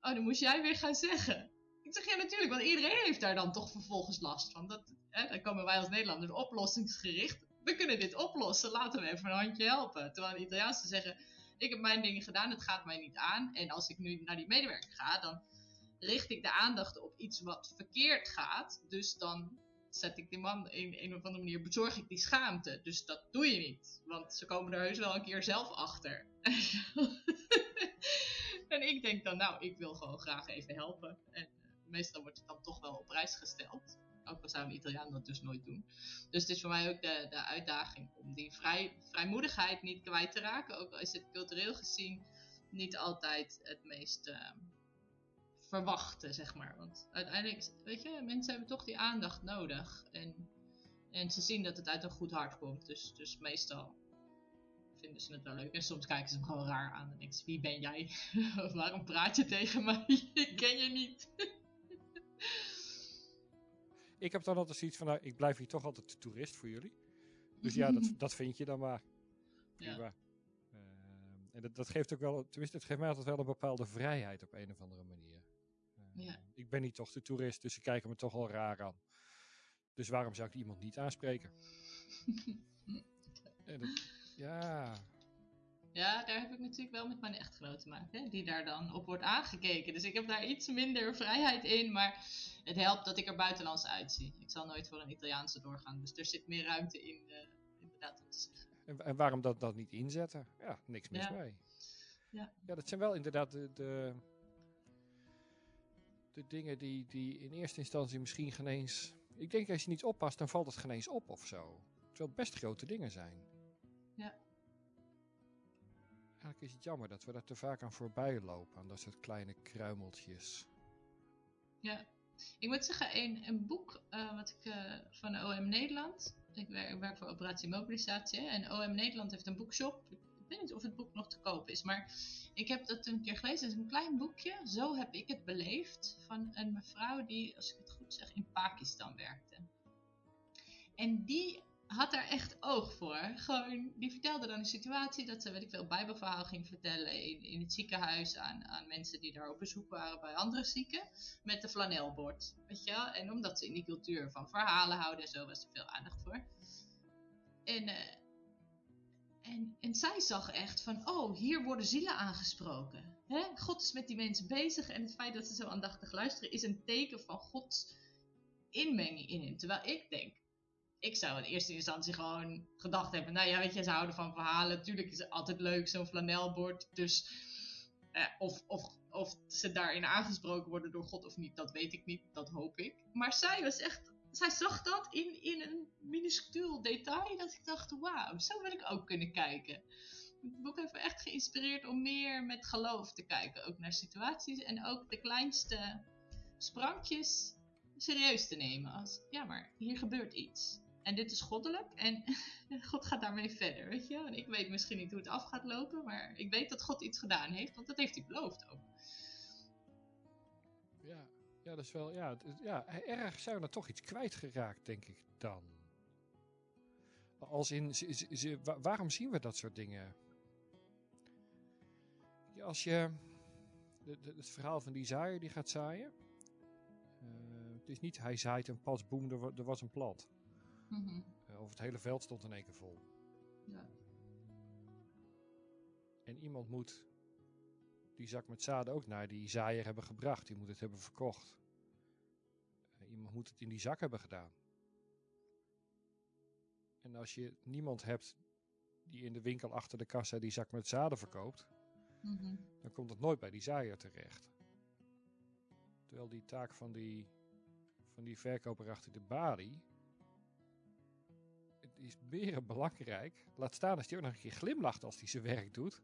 Oh, dan moest jij weer gaan zeggen. Ik zeg: Ja, natuurlijk, want iedereen heeft daar dan toch vervolgens last van. Dat, hè, dan komen wij als Nederlanders oplossingsgericht. We kunnen dit oplossen, laten we even een handje helpen. Terwijl de Italiaanse zeggen: Ik heb mijn dingen gedaan, het gaat mij niet aan. En als ik nu naar die medewerker ga, dan richt ik de aandacht op iets wat verkeerd gaat. Dus dan zet ik die man in een of andere manier, bezorg ik die schaamte. Dus dat doe je niet. Want ze komen er heus wel een keer zelf achter. (laughs) en ik denk dan, nou, ik wil gewoon graag even helpen. En eh, meestal wordt het dan toch wel op prijs gesteld. Ook al zou een Italiaan dat dus nooit doen. Dus het is voor mij ook de, de uitdaging om die vrij, vrijmoedigheid niet kwijt te raken. Ook al is het cultureel gezien niet altijd het meest uh, verwachte, zeg maar. Want uiteindelijk, weet je, mensen hebben toch die aandacht nodig. En, en ze zien dat het uit een goed hart komt. Dus, dus meestal vinden ze het wel leuk. En soms kijken ze hem gewoon raar aan en denken ze, wie ben jij? (laughs) Waarom praat je tegen mij? (laughs) Ik ken je niet. (laughs) ik heb dan altijd zoiets van, nou, ik blijf hier toch altijd de toerist voor jullie. Dus ja, dat, dat vind je dan maar. Prima. Ja. Uh, en dat, dat, geeft ook wel, tenminste, het geeft mij altijd wel een bepaalde vrijheid op een of andere manier. Ja. Ik ben niet toch de toerist, dus ze kijken me toch al raar aan. Dus waarom zou ik iemand niet aanspreken? (laughs) dat, ja. Ja, daar heb ik natuurlijk wel met mijn echtgenoot te maken, hè, die daar dan op wordt aangekeken. Dus ik heb daar iets minder vrijheid in, maar het helpt dat ik er buitenlands uitzie. Ik zal nooit voor een Italiaanse doorgaan, dus er zit meer ruimte in, uh, inderdaad, om te zeggen. En, en, waarom dat, dat niet inzetten? Ja, niks mis ja. mee. Ja. ja, dat zijn wel inderdaad de, de, de dingen die, die in eerste instantie misschien geen eens... Ik denk als je niet oppast, dan valt het geen eens op of zo. Terwijl het best grote dingen zijn. Ja. Eigenlijk is het jammer dat we daar te vaak aan voorbij lopen, aan dat soort kleine kruimeltjes. Ja, ik moet zeggen, een, een boek uh, wat ik uh, van OM Nederland, ik werk, ik werk, voor Operatie Mobilisatie, en OM Nederland heeft een boekshop. Ik weet niet of het boek nog te koop is, maar ik heb dat een keer gelezen. Het is een klein boekje, zo heb ik het beleefd, van een mevrouw die, als ik het goed zeg, in Pakistan werkte. En die had daar echt oog voor. Gewoon, die vertelde dan een situatie dat ze, weet ik veel, bijbelverhaal ging vertellen in, in het ziekenhuis aan, aan mensen die daar op bezoek waren bij andere zieken. Met de flanelbord, weet je wel. En omdat ze in die cultuur van verhalen houden en zo was er veel aandacht voor. En, uh, en, en zij zag echt van, oh, hier worden zielen aangesproken. God is met die mensen bezig en het feit dat ze zo aandachtig luisteren is een teken van Gods inmenging in hen. Terwijl ik denk, ik zou in eerste instantie gewoon gedacht hebben, nou ja, weet je, ze houden van verhalen. Natuurlijk is het altijd leuk, zo'n flanelbord. Dus eh, of, of, of ze daarin aangesproken worden door God of niet, dat weet ik niet. Dat hoop ik. Maar zij was echt, zij zag dat in, in een minuscuul detail. Dat ik dacht, wauw, zo wil ik ook kunnen kijken. Het boek heeft me echt geïnspireerd om meer met geloof te kijken. Ook naar situaties en ook de kleinste sprankjes serieus te nemen. Als, ja, maar hier gebeurt iets. En dit is goddelijk en (laughs) God gaat daarmee verder, weet je. En ik weet misschien niet hoe het af gaat lopen, maar ik weet dat God iets gedaan heeft, want dat heeft hij beloofd ook. Ja, ja dat is wel, ja, ja erg zijn we er toch iets kwijtgeraakt, denk ik dan. Als in, waarom zien we dat soort dingen? Als je, de, het verhaal van die zaaier die gaat zaaien. Uh, het is niet hij zaait en pas boem, er, er was een plant. Mm over het hele veld stond in één keer vol. Ja. En iemand moet die zak met zaden ook naar die zaaier hebben gebracht. Die moet het hebben verkocht. Uh, iemand moet het in die zak hebben gedaan. En als je niemand hebt die in de winkel achter de kassa die zak met zaden verkoopt, mm dan komt het nooit bij die zaaier terecht. Terwijl die taak van die, van die verkoper achter de balie, is beren belangrijk. Laat staan als hij ook nog een keer glimlacht als hij zijn werk doet.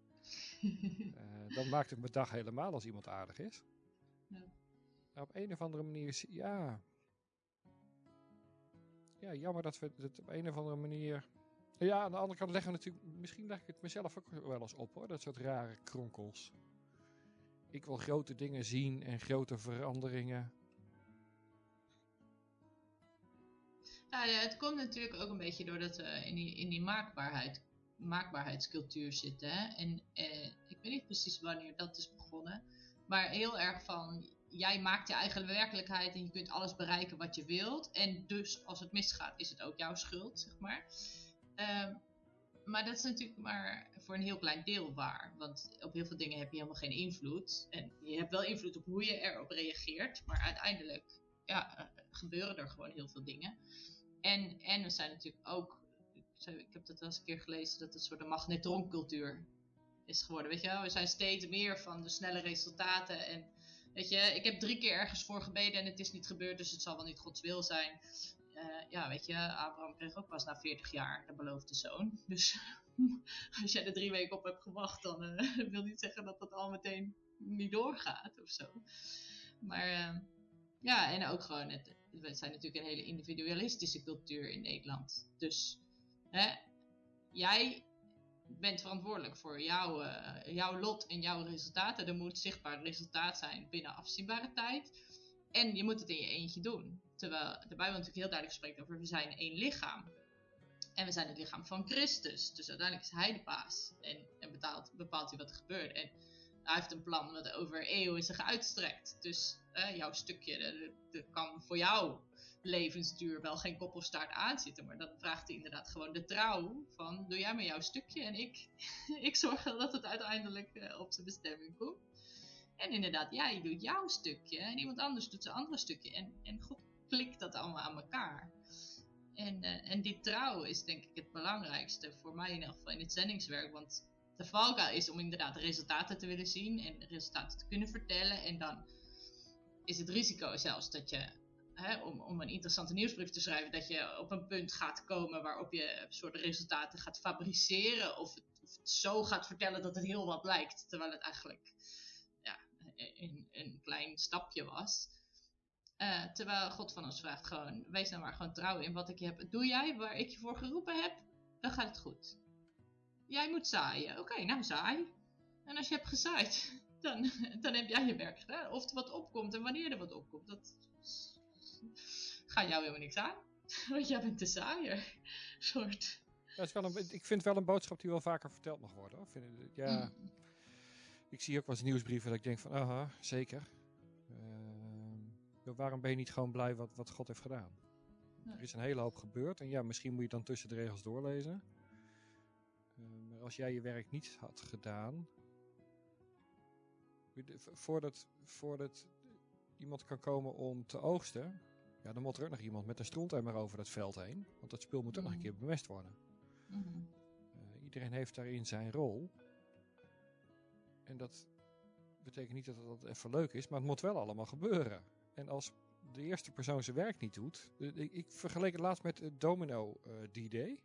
Uh, dan maakt het mijn dag helemaal als iemand aardig is. Ja. op een of andere manier, ja. Ja, jammer dat we het op een of andere manier. Ja, aan de andere kant leggen we natuurlijk. Misschien leg ik het mezelf ook wel eens op hoor, dat soort rare kronkels. Ik wil grote dingen zien en grote veranderingen. Nou ja, het komt natuurlijk ook een beetje doordat we in die, in die maakbaarheid, maakbaarheidscultuur zitten. En eh, ik weet niet precies wanneer dat is begonnen. Maar heel erg van, jij maakt je eigen werkelijkheid en je kunt alles bereiken wat je wilt. En dus als het misgaat is het ook jouw schuld, zeg maar. Ehm, maar dat is natuurlijk maar voor een heel klein deel waar. Want op heel veel dingen heb je helemaal geen invloed. En je hebt wel invloed op hoe je erop reageert. Maar uiteindelijk ja, eh, gebeuren er gewoon heel veel dingen. En, en we zijn natuurlijk ook, ik heb dat wel eens een keer gelezen, dat het een soort magnetroncultuur is geworden. Weet je wel, we zijn steeds meer van de snelle resultaten. En weet je, ik heb drie keer ergens voor gebeden en het is niet gebeurd, dus het zal wel niet Gods wil zijn. eh, ja, weet je, Abraham kreeg ook pas na 40 jaar de beloofde zoon. Dus (laughs) als jij er drie weken op hebt gewacht, dan uh, (laughs) wil niet zeggen dat dat al meteen niet doorgaat of zo. Maar uh, ja, en ook gewoon, het, we zijn natuurlijk een hele individualistische cultuur in Nederland. Dus jij bent verantwoordelijk voor jouw, uh, jouw lot en jouw resultaten. Er moet zichtbaar resultaat zijn binnen afzienbare tijd. En je moet het in je eentje doen. Terwijl de Bijbel natuurlijk heel duidelijk spreekt over we zijn één lichaam. En we zijn het lichaam van Christus. Dus uiteindelijk is hij de baas. En, en bepaalt, bepaalt hij wat er gebeurt. En hij heeft een plan wat over eeuwen zich uitstrekt. Dus uh, jouw stukje, dat kan voor jou levensduur wel geen kop of staart aanzitten. Maar dan vraagt hij inderdaad gewoon de trouw van doe jij maar jouw stukje en ik, (laughs) ik zorg dat het uiteindelijk uh, op zijn bestemming komt. En inderdaad, jij doet jouw stukje en iemand anders doet zijn andere stukje. En, en God klikt dat allemaal aan elkaar. En, uh, en die trouw is denk ik het belangrijkste voor mij in ieder geval in het zendingswerk. Want de valkuil is om inderdaad resultaten te willen zien en resultaten te kunnen vertellen. En dan is het risico zelfs dat je, om, om een interessante nieuwsbrief te schrijven, dat je op een punt gaat komen waarop je soort resultaten gaat fabriceren. Of het, of zo gaat vertellen dat het heel wat lijkt, terwijl het eigenlijk ja, een, een klein stapje was. Uh, terwijl God van ons vraagt gewoon, wees nou maar gewoon trouw in wat ik je heb. Doe jij waar ik je voor geroepen heb, dan gaat het goed. Jij moet zaaien. Oké, nou zaai. En als je hebt gezaaid, (laughs) dan, dan heb jij je werk gedaan. Of er wat opkomt en wanneer er wat opkomt, dat (laughs) gaat jou helemaal niks aan. (laughs) Want jij bent de zaaier. soort. Dat is wel een, ik vind wel een boodschap die wel vaker verteld mag worden. Hoor. Vind, ja, mm. Ik zie ook wel eens nieuwsbrieven dat ik denk van, aha, zeker. Uh, waarom ben je niet gewoon blij wat, wat God heeft gedaan? Nee. Er is een hele hoop gebeurd en ja, misschien moet je dan tussen de regels doorlezen. Uh, maar als jij je werk niet had gedaan, voordat, voordat iemand kan komen om te oogsten, ja, dan moet er ook nog iemand met een strontemmer over dat veld heen. Want dat spul moet ook mm. nog een keer bemest worden. Mm. Uh, iedereen heeft daarin zijn rol. En dat betekent niet dat het even leuk is, maar het moet wel allemaal gebeuren. En als de eerste persoon zijn werk niet doet. Ik, ik vergeleek het laatst met het Domino uh, D-Day.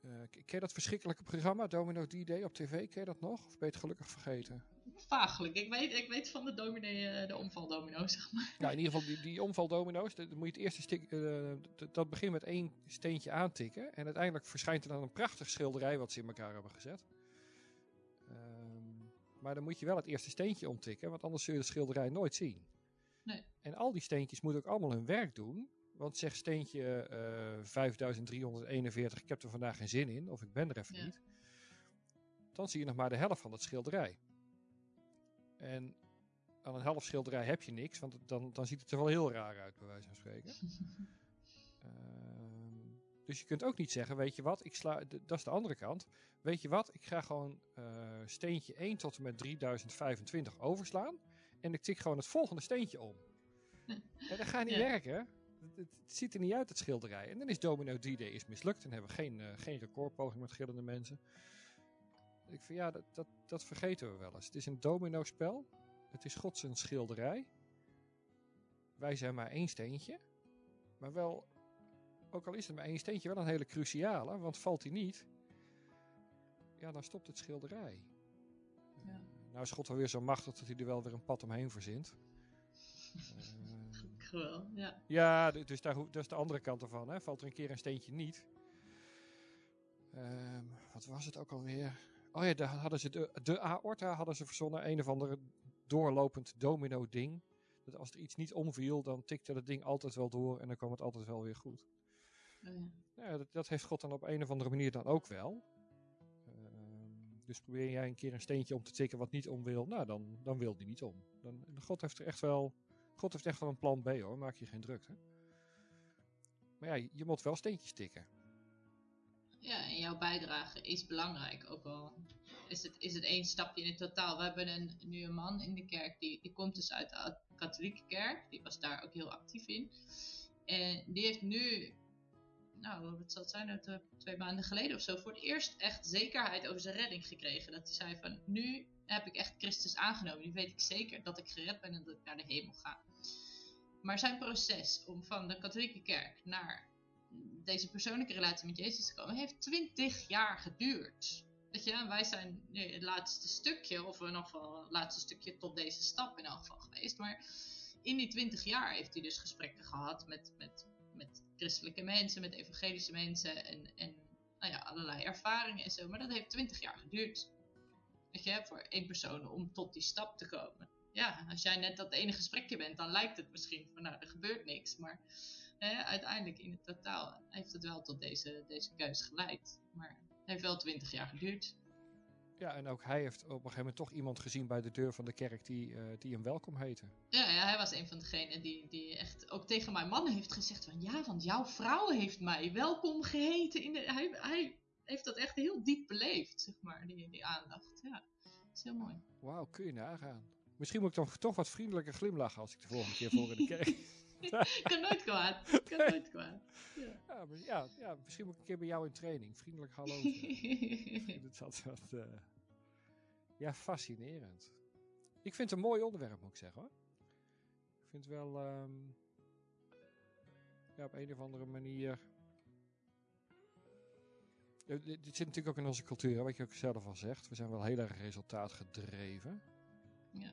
Uh, ken je dat verschrikkelijke programma, Domino D-Day op tv? Ken je dat nog? Of ben je het gelukkig vergeten? Vaaglijk. Ik weet, ik weet van de, dominee, uh, de omvaldomino's, (laughs) zeg maar. Ja, in ieder geval die, die omvaldomino's. Dan moet je het eerste stik, uh, dat begint met één steentje aantikken. En uiteindelijk verschijnt er dan een prachtig schilderij wat ze in elkaar hebben gezet. Um, maar dan moet je wel het eerste steentje omtikken, want anders zul je de schilderij nooit zien. Nee. En al die steentjes moeten ook allemaal hun werk doen. Want zeg steentje uh, 5341, ik heb er vandaag geen zin in, of ik ben er even ja. niet. Dan zie je nog maar de helft van het schilderij. En aan een helft schilderij heb je niks, want dan, dan ziet het er wel heel raar uit, bij wijze van spreken. uh, (laughs) dus je kunt ook niet zeggen, weet je wat, ik sla, dat is de andere kant. Weet je wat, ik ga gewoon uh, steentje 1 tot en met 3025 overslaan. En ik tik gewoon het volgende steentje om. (laughs) en dat gaat niet ja. werken. Het, het, ziet er niet uit, het schilderij. En dan is Domino D-Day is mislukt en hebben we geen, uh, geen recordpoging met gillende mensen. Ik vind ja, dat, dat, dat vergeten we wel eens. Het is een domino spel. Het is gods een schilderij. Wij zijn maar één steentje. Maar wel, ook al is het maar één steentje, wel een hele cruciale. Want valt hij niet, ja, dan stopt het schilderij. Ja. Uh, nou is God wel weer zo machtig dat hij er wel weer een pad omheen verzint. (laughs) Geweldig, uh, ja. Ja, dus daar, dat is de andere kant ervan. Hè. Valt er een keer een steentje niet. Uh, wat was het ook alweer? Oh ja, daar hadden ze de, de aorta hadden ze verzonnen. Een of andere doorlopend domino ding. Dat als er iets niet omviel, dan tikte dat ding altijd wel door en dan kwam het altijd wel weer goed. Oh ja. Ja, dat, dat, heeft God dan op een of andere manier dan ook wel. Uh, dus probeer jij een keer een steentje om te tikken wat niet om wil, nou dan, dan wil die niet om. Dan, God heeft er echt wel, God heeft echt wel een plan B hoor, maak je geen druk. Hè? Maar ja, je moet wel steentjes tikken. Ja, en jouw bijdrage is belangrijk. Ook al is het, is het één stapje in het totaal. We hebben een, nu een man in de kerk, die, die komt dus uit de katholieke kerk. Die was daar ook heel actief in. En die heeft nu, nou, wat zal het zijn, twee maanden geleden of zo, voor het eerst echt zekerheid over zijn redding gekregen. Dat hij zei van, nu heb ik echt Christus aangenomen. Nu weet ik zeker dat ik gered ben en dat ik naar de hemel ga. Maar zijn proces om van de katholieke kerk naar deze persoonlijke relatie met Jezus te komen, heeft 20 jaar geduurd. Weet je, wij zijn het laatste stukje, of in ieder geval het laatste stukje tot deze stap in elk geval geweest. Maar in die 20 jaar heeft hij dus gesprekken gehad met, met, met christelijke mensen, met evangelische mensen en, en nou ja, allerlei ervaringen en zo. Maar dat heeft 20 jaar geduurd. Weet je, voor één persoon om tot die stap te komen. Ja, als jij net dat ene gesprekje bent, dan lijkt het misschien van nou, er gebeurt niks. Maar uiteindelijk in het totaal heeft het wel tot deze, deze keus geleid. Maar het heeft wel 20 jaar geduurd. Ja, en ook hij heeft op een gegeven moment toch iemand gezien bij de deur van de kerk die, uh, die hem welkom heette. Ja, ja, hij was een van degenen die, die echt ook tegen mijn man heeft gezegd van ja, want jouw vrouw heeft mij welkom geheten. In de, hij, hij heeft dat echt heel diep beleefd, zeg maar, die, die aandacht. Ja, dat is heel mooi. Wauw, kun je nagaan. Misschien moet ik dan toch wat vriendelijker glimlachen als ik de volgende keer voor in de (laughs) kerk. (laughs) kan nooit kwaad. Kan nooit kwaad. Ja. Ja, maar ja, ja, misschien moet ik een keer bij jou in training. Vriendelijk hallo. wat, (laughs) uh, ja, fascinerend. Ik vind het een mooi onderwerp, moet ik zeggen hoor. Ik vind wel um, ja, op een of andere manier. Dit zit natuurlijk ook in onze cultuur, wat je ook zelf al zegt. We zijn wel heel erg resultaatgedreven. Ja.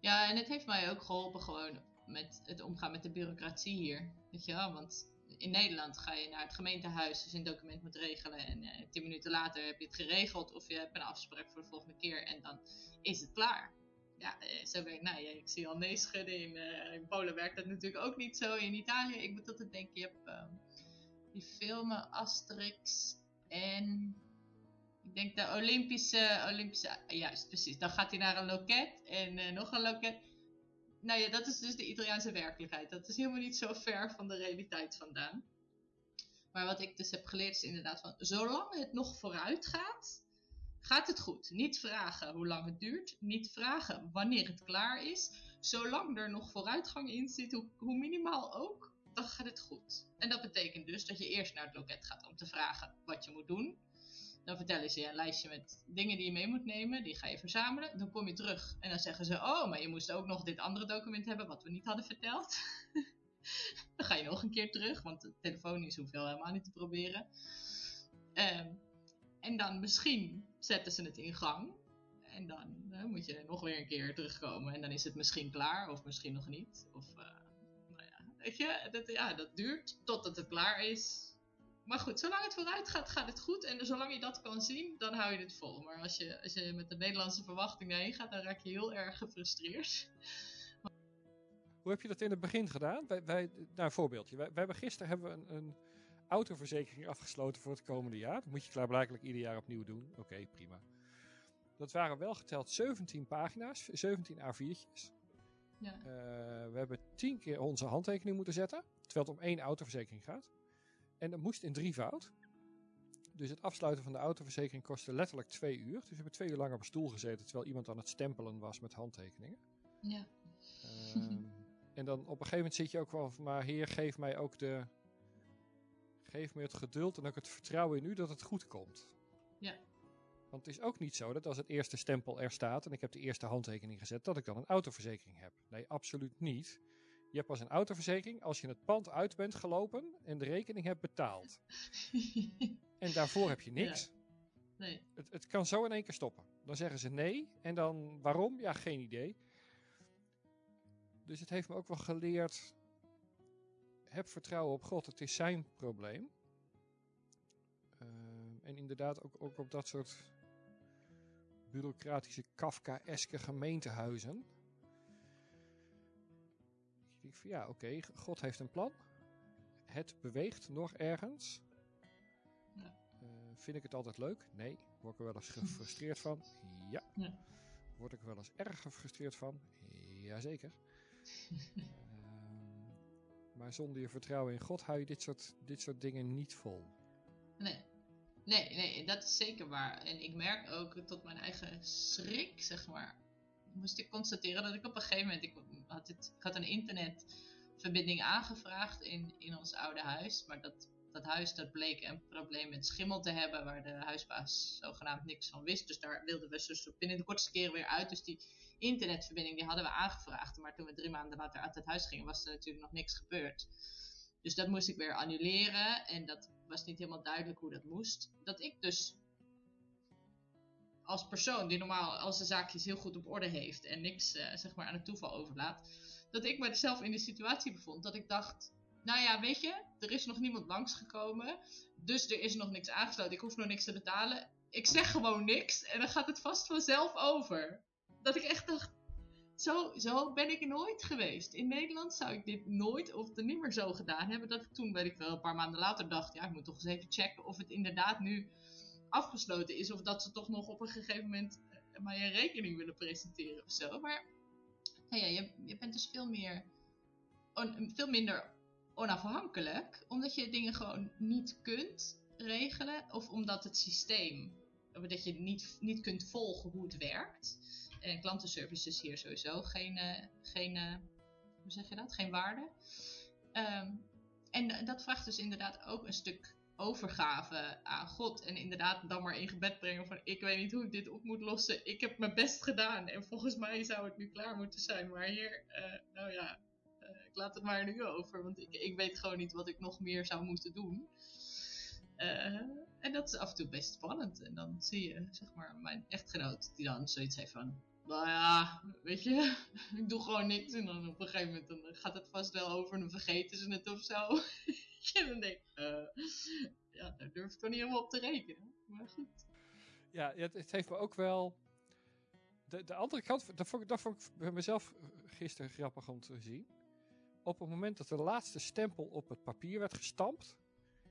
ja, en het heeft mij ook geholpen gewoon met het omgaan met de bureaucratie hier. Weet je wel, want in Nederland ga je naar het gemeentehuis, dus een document moet regelen en uh, tien minuten later heb je het geregeld of je hebt een afspraak voor de volgende keer en dan is het klaar. Ja, uh, zo werkt, nou ja, ik zie al nee schudden. In, uh, in Polen werkt dat natuurlijk ook niet zo. In Italië, ik moet altijd denken, je hebt um, die filmen Asterix en ik denk de Olympische, Olympische, juist precies. Dan gaat hij naar een loket en nog een loket nou ja, dat is dus de Italiaanse werkelijkheid. Dat is helemaal niet zo ver van de realiteit vandaan. Maar wat ik dus heb geleerd is inderdaad van, zolang het nog vooruit gaat, gaat het goed. Niet vragen hoe lang het duurt, niet vragen wanneer het klaar is. Zolang er nog vooruitgang in zit, hoe, hoe minimaal ook, dan gaat het goed. En dat betekent dus dat je eerst naar het loket gaat om te vragen wat je moet doen. Dan vertellen ze je een lijstje met dingen die je mee moet nemen. Die ga je verzamelen. Dan kom je terug en dan zeggen ze: Oh, maar je moest ook nog dit andere document hebben wat we niet hadden verteld. (laughs) dan ga je nog een keer terug, want telefonisch hoef je helemaal niet te proberen. Um, en dan misschien zetten ze het in gang. En dan uh, moet je nog weer een keer terugkomen. En dan is het misschien klaar, of misschien nog niet. Of, uh, nou ja, weet je, dat, ja, dat duurt totdat het klaar is. Maar goed, zolang het vooruit gaat, gaat het goed. En zolang je dat kan zien, dan hou je het vol. Maar als je, als je met de Nederlandse verwachting heen gaat, dan raak je heel erg gefrustreerd. Hoe heb je dat in het begin gedaan? Wij, wij, nou, een voorbeeldje. Wij, wij hebben gisteren hebben we een, een, autoverzekering afgesloten voor het komende jaar. Dat moet je klaarblijkelijk ieder jaar opnieuw doen. Oké, okay, prima. Dat waren wel geteld 17 pagina's, 17 A4'tjes. Ja. Uh, we hebben 10 keer onze handtekening moeten zetten, terwijl het om één autoverzekering gaat. En dat moest in drievoud. Dus het afsluiten van de autoverzekering kostte letterlijk twee uur. Dus we hebben twee uur lang op een stoel gezeten terwijl iemand aan het stempelen was met handtekeningen. Ja. Um, (laughs) en dan op een gegeven moment zit je ook wel van, maar heer, geef mij ook de, geef me het geduld en ook het vertrouwen in u dat het goed komt. Ja. Want het is ook niet zo dat als het eerste stempel er staat en ik heb de eerste handtekening gezet, dat ik dan een autoverzekering heb. Nee, absoluut niet. Je hebt pas een autoverzekering als je het pand uit bent gelopen en de rekening hebt betaald. (laughs) en daarvoor heb je niks. Ja. Nee. Het, het kan zo in één keer stoppen. Dan zeggen ze nee. En dan waarom? Ja, geen idee. Dus het heeft me ook wel geleerd. Heb vertrouwen op God. Het is zijn probleem. Uh, en inderdaad ook, ook op dat soort bureaucratische Kafka-eske gemeentehuizen. Ik van ja, oké, okay, God heeft een plan. Het beweegt nog ergens. Ja. Uh, vind ik het altijd leuk? Nee. Word ik er wel eens gefrustreerd van? Ja. ja. Word ik er wel eens erg gefrustreerd van? Jazeker. uh, maar zonder je vertrouwen in God hou je dit soort, dit soort dingen niet vol. Nee. Nee, nee, dat is zeker waar. En ik merk ook tot mijn eigen schrik, zeg maar, moest ik constateren dat ik op een gegeven moment, ik had, het, ik had een internetverbinding aangevraagd in, in ons oude huis, maar dat, dat huis dat bleek een probleem met schimmel te hebben, waar de huisbaas zogenaamd niks van wist. Dus daar wilden we dus binnen de kortste keren weer uit. Dus die internetverbinding die hadden we aangevraagd. Maar toen we drie maanden later uit het huis gingen, was er natuurlijk nog niks gebeurd. Dus dat moest ik weer annuleren. En dat was niet helemaal duidelijk hoe dat moest. Dat ik dus als persoon die normaal al zijn zaakjes heel goed op orde heeft en niks uh, zeg maar aan het toeval overlaat, dat ik mezelf in de situatie bevond dat ik dacht, nou ja, weet je, er is nog niemand langsgekomen, dus er is nog niks aangesloten, ik hoef nog niks te betalen. Ik zeg gewoon niks en dan gaat het vast vanzelf over. Dat ik echt dacht, zo, zo ben ik nooit geweest. In Nederland zou ik dit nooit of er niet meer zo gedaan hebben. Dat ik toen, weet ik wel, een paar maanden later dacht, ja, ik moet toch eens even checken of het inderdaad nu afgesloten is. Of dat ze toch nog op een gegeven moment uh, mij een rekening willen presenteren of zo. Maar ja, je, je bent dus veel, meer veel minder onafhankelijk. Omdat je dingen gewoon niet kunt regelen. Of omdat het systeem, dat je niet, niet kunt volgen hoe het werkt. En klantenservice is hier sowieso geen, uh, geen hoe zeg je dat? Geen waarde. Um, en dat vraagt dus inderdaad ook een stuk overgave aan God. En inderdaad dan maar in gebed brengen van ik weet niet hoe ik dit op moet lossen. Ik heb mijn best gedaan en volgens mij zou het nu klaar moeten zijn. Maar hier, uh, nou ja, uh, ik laat het maar nu over. Want ik, ik weet gewoon niet wat ik nog meer zou moeten doen. Uh, en dat is af en toe best spannend. En dan zie je, zeg maar, mijn echtgenoot die dan zoiets heeft van... Nou ja, weet je, (laughs) ik doe gewoon niks. En dan op een gegeven moment dan gaat het vast wel over en dan vergeten ze het of zo. (laughs) en dan denk ik, uh, ja, daar durf ik toch niet helemaal op te rekenen. Maar goed. Ja, het, het heeft me ook wel... De, de andere kant, dat vond, ik, dat vond ik bij mezelf gisteren grappig om te zien. Op het moment dat de laatste stempel op het papier werd gestampt...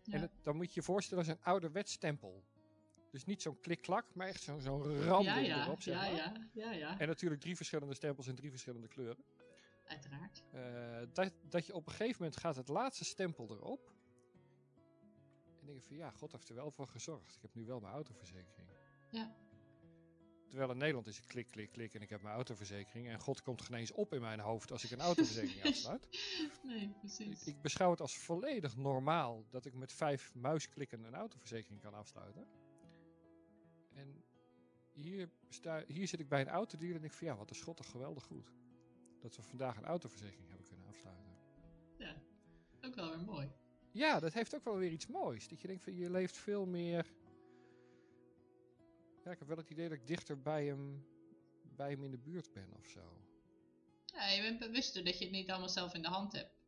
Ja. En het, dan moet je je voorstellen als een ouderwets stempel. Dus niet zo'n klik-klak, maar echt zo'n randel ja, ja. erop. Zeg ja, ja, ja, ja. En natuurlijk drie verschillende stempels in drie verschillende kleuren. Uiteraard. Uh, dat, dat je op een gegeven moment gaat het laatste stempel erop. En denk je van ja, God heeft er wel voor gezorgd. Ik heb nu wel mijn autoverzekering. Ja. Terwijl in Nederland is het klik, klik, klik en ik heb mijn autoverzekering. En God komt geen eens op in mijn hoofd als ik een autoverzekering (laughs) afsluit. Nee, precies. Ik, ik, beschouw het als volledig normaal dat ik met vijf muisklikken een autoverzekering kan afsluiten. En hier, sta, hier zit ik bij een autodealer en denk van ja, wat is God toch geweldig goed. Dat we vandaag een autoverzekering hebben kunnen afsluiten. Ja, ook wel weer mooi. Ja, dat heeft ook wel weer iets moois. Dat je denkt van je leeft veel meer... Ja, ik heb wel het idee dat ik dichter bij hem, bij hem in de buurt ben of zo. Ja, je bent bewuster dat je het niet allemaal zelf in de hand hebt.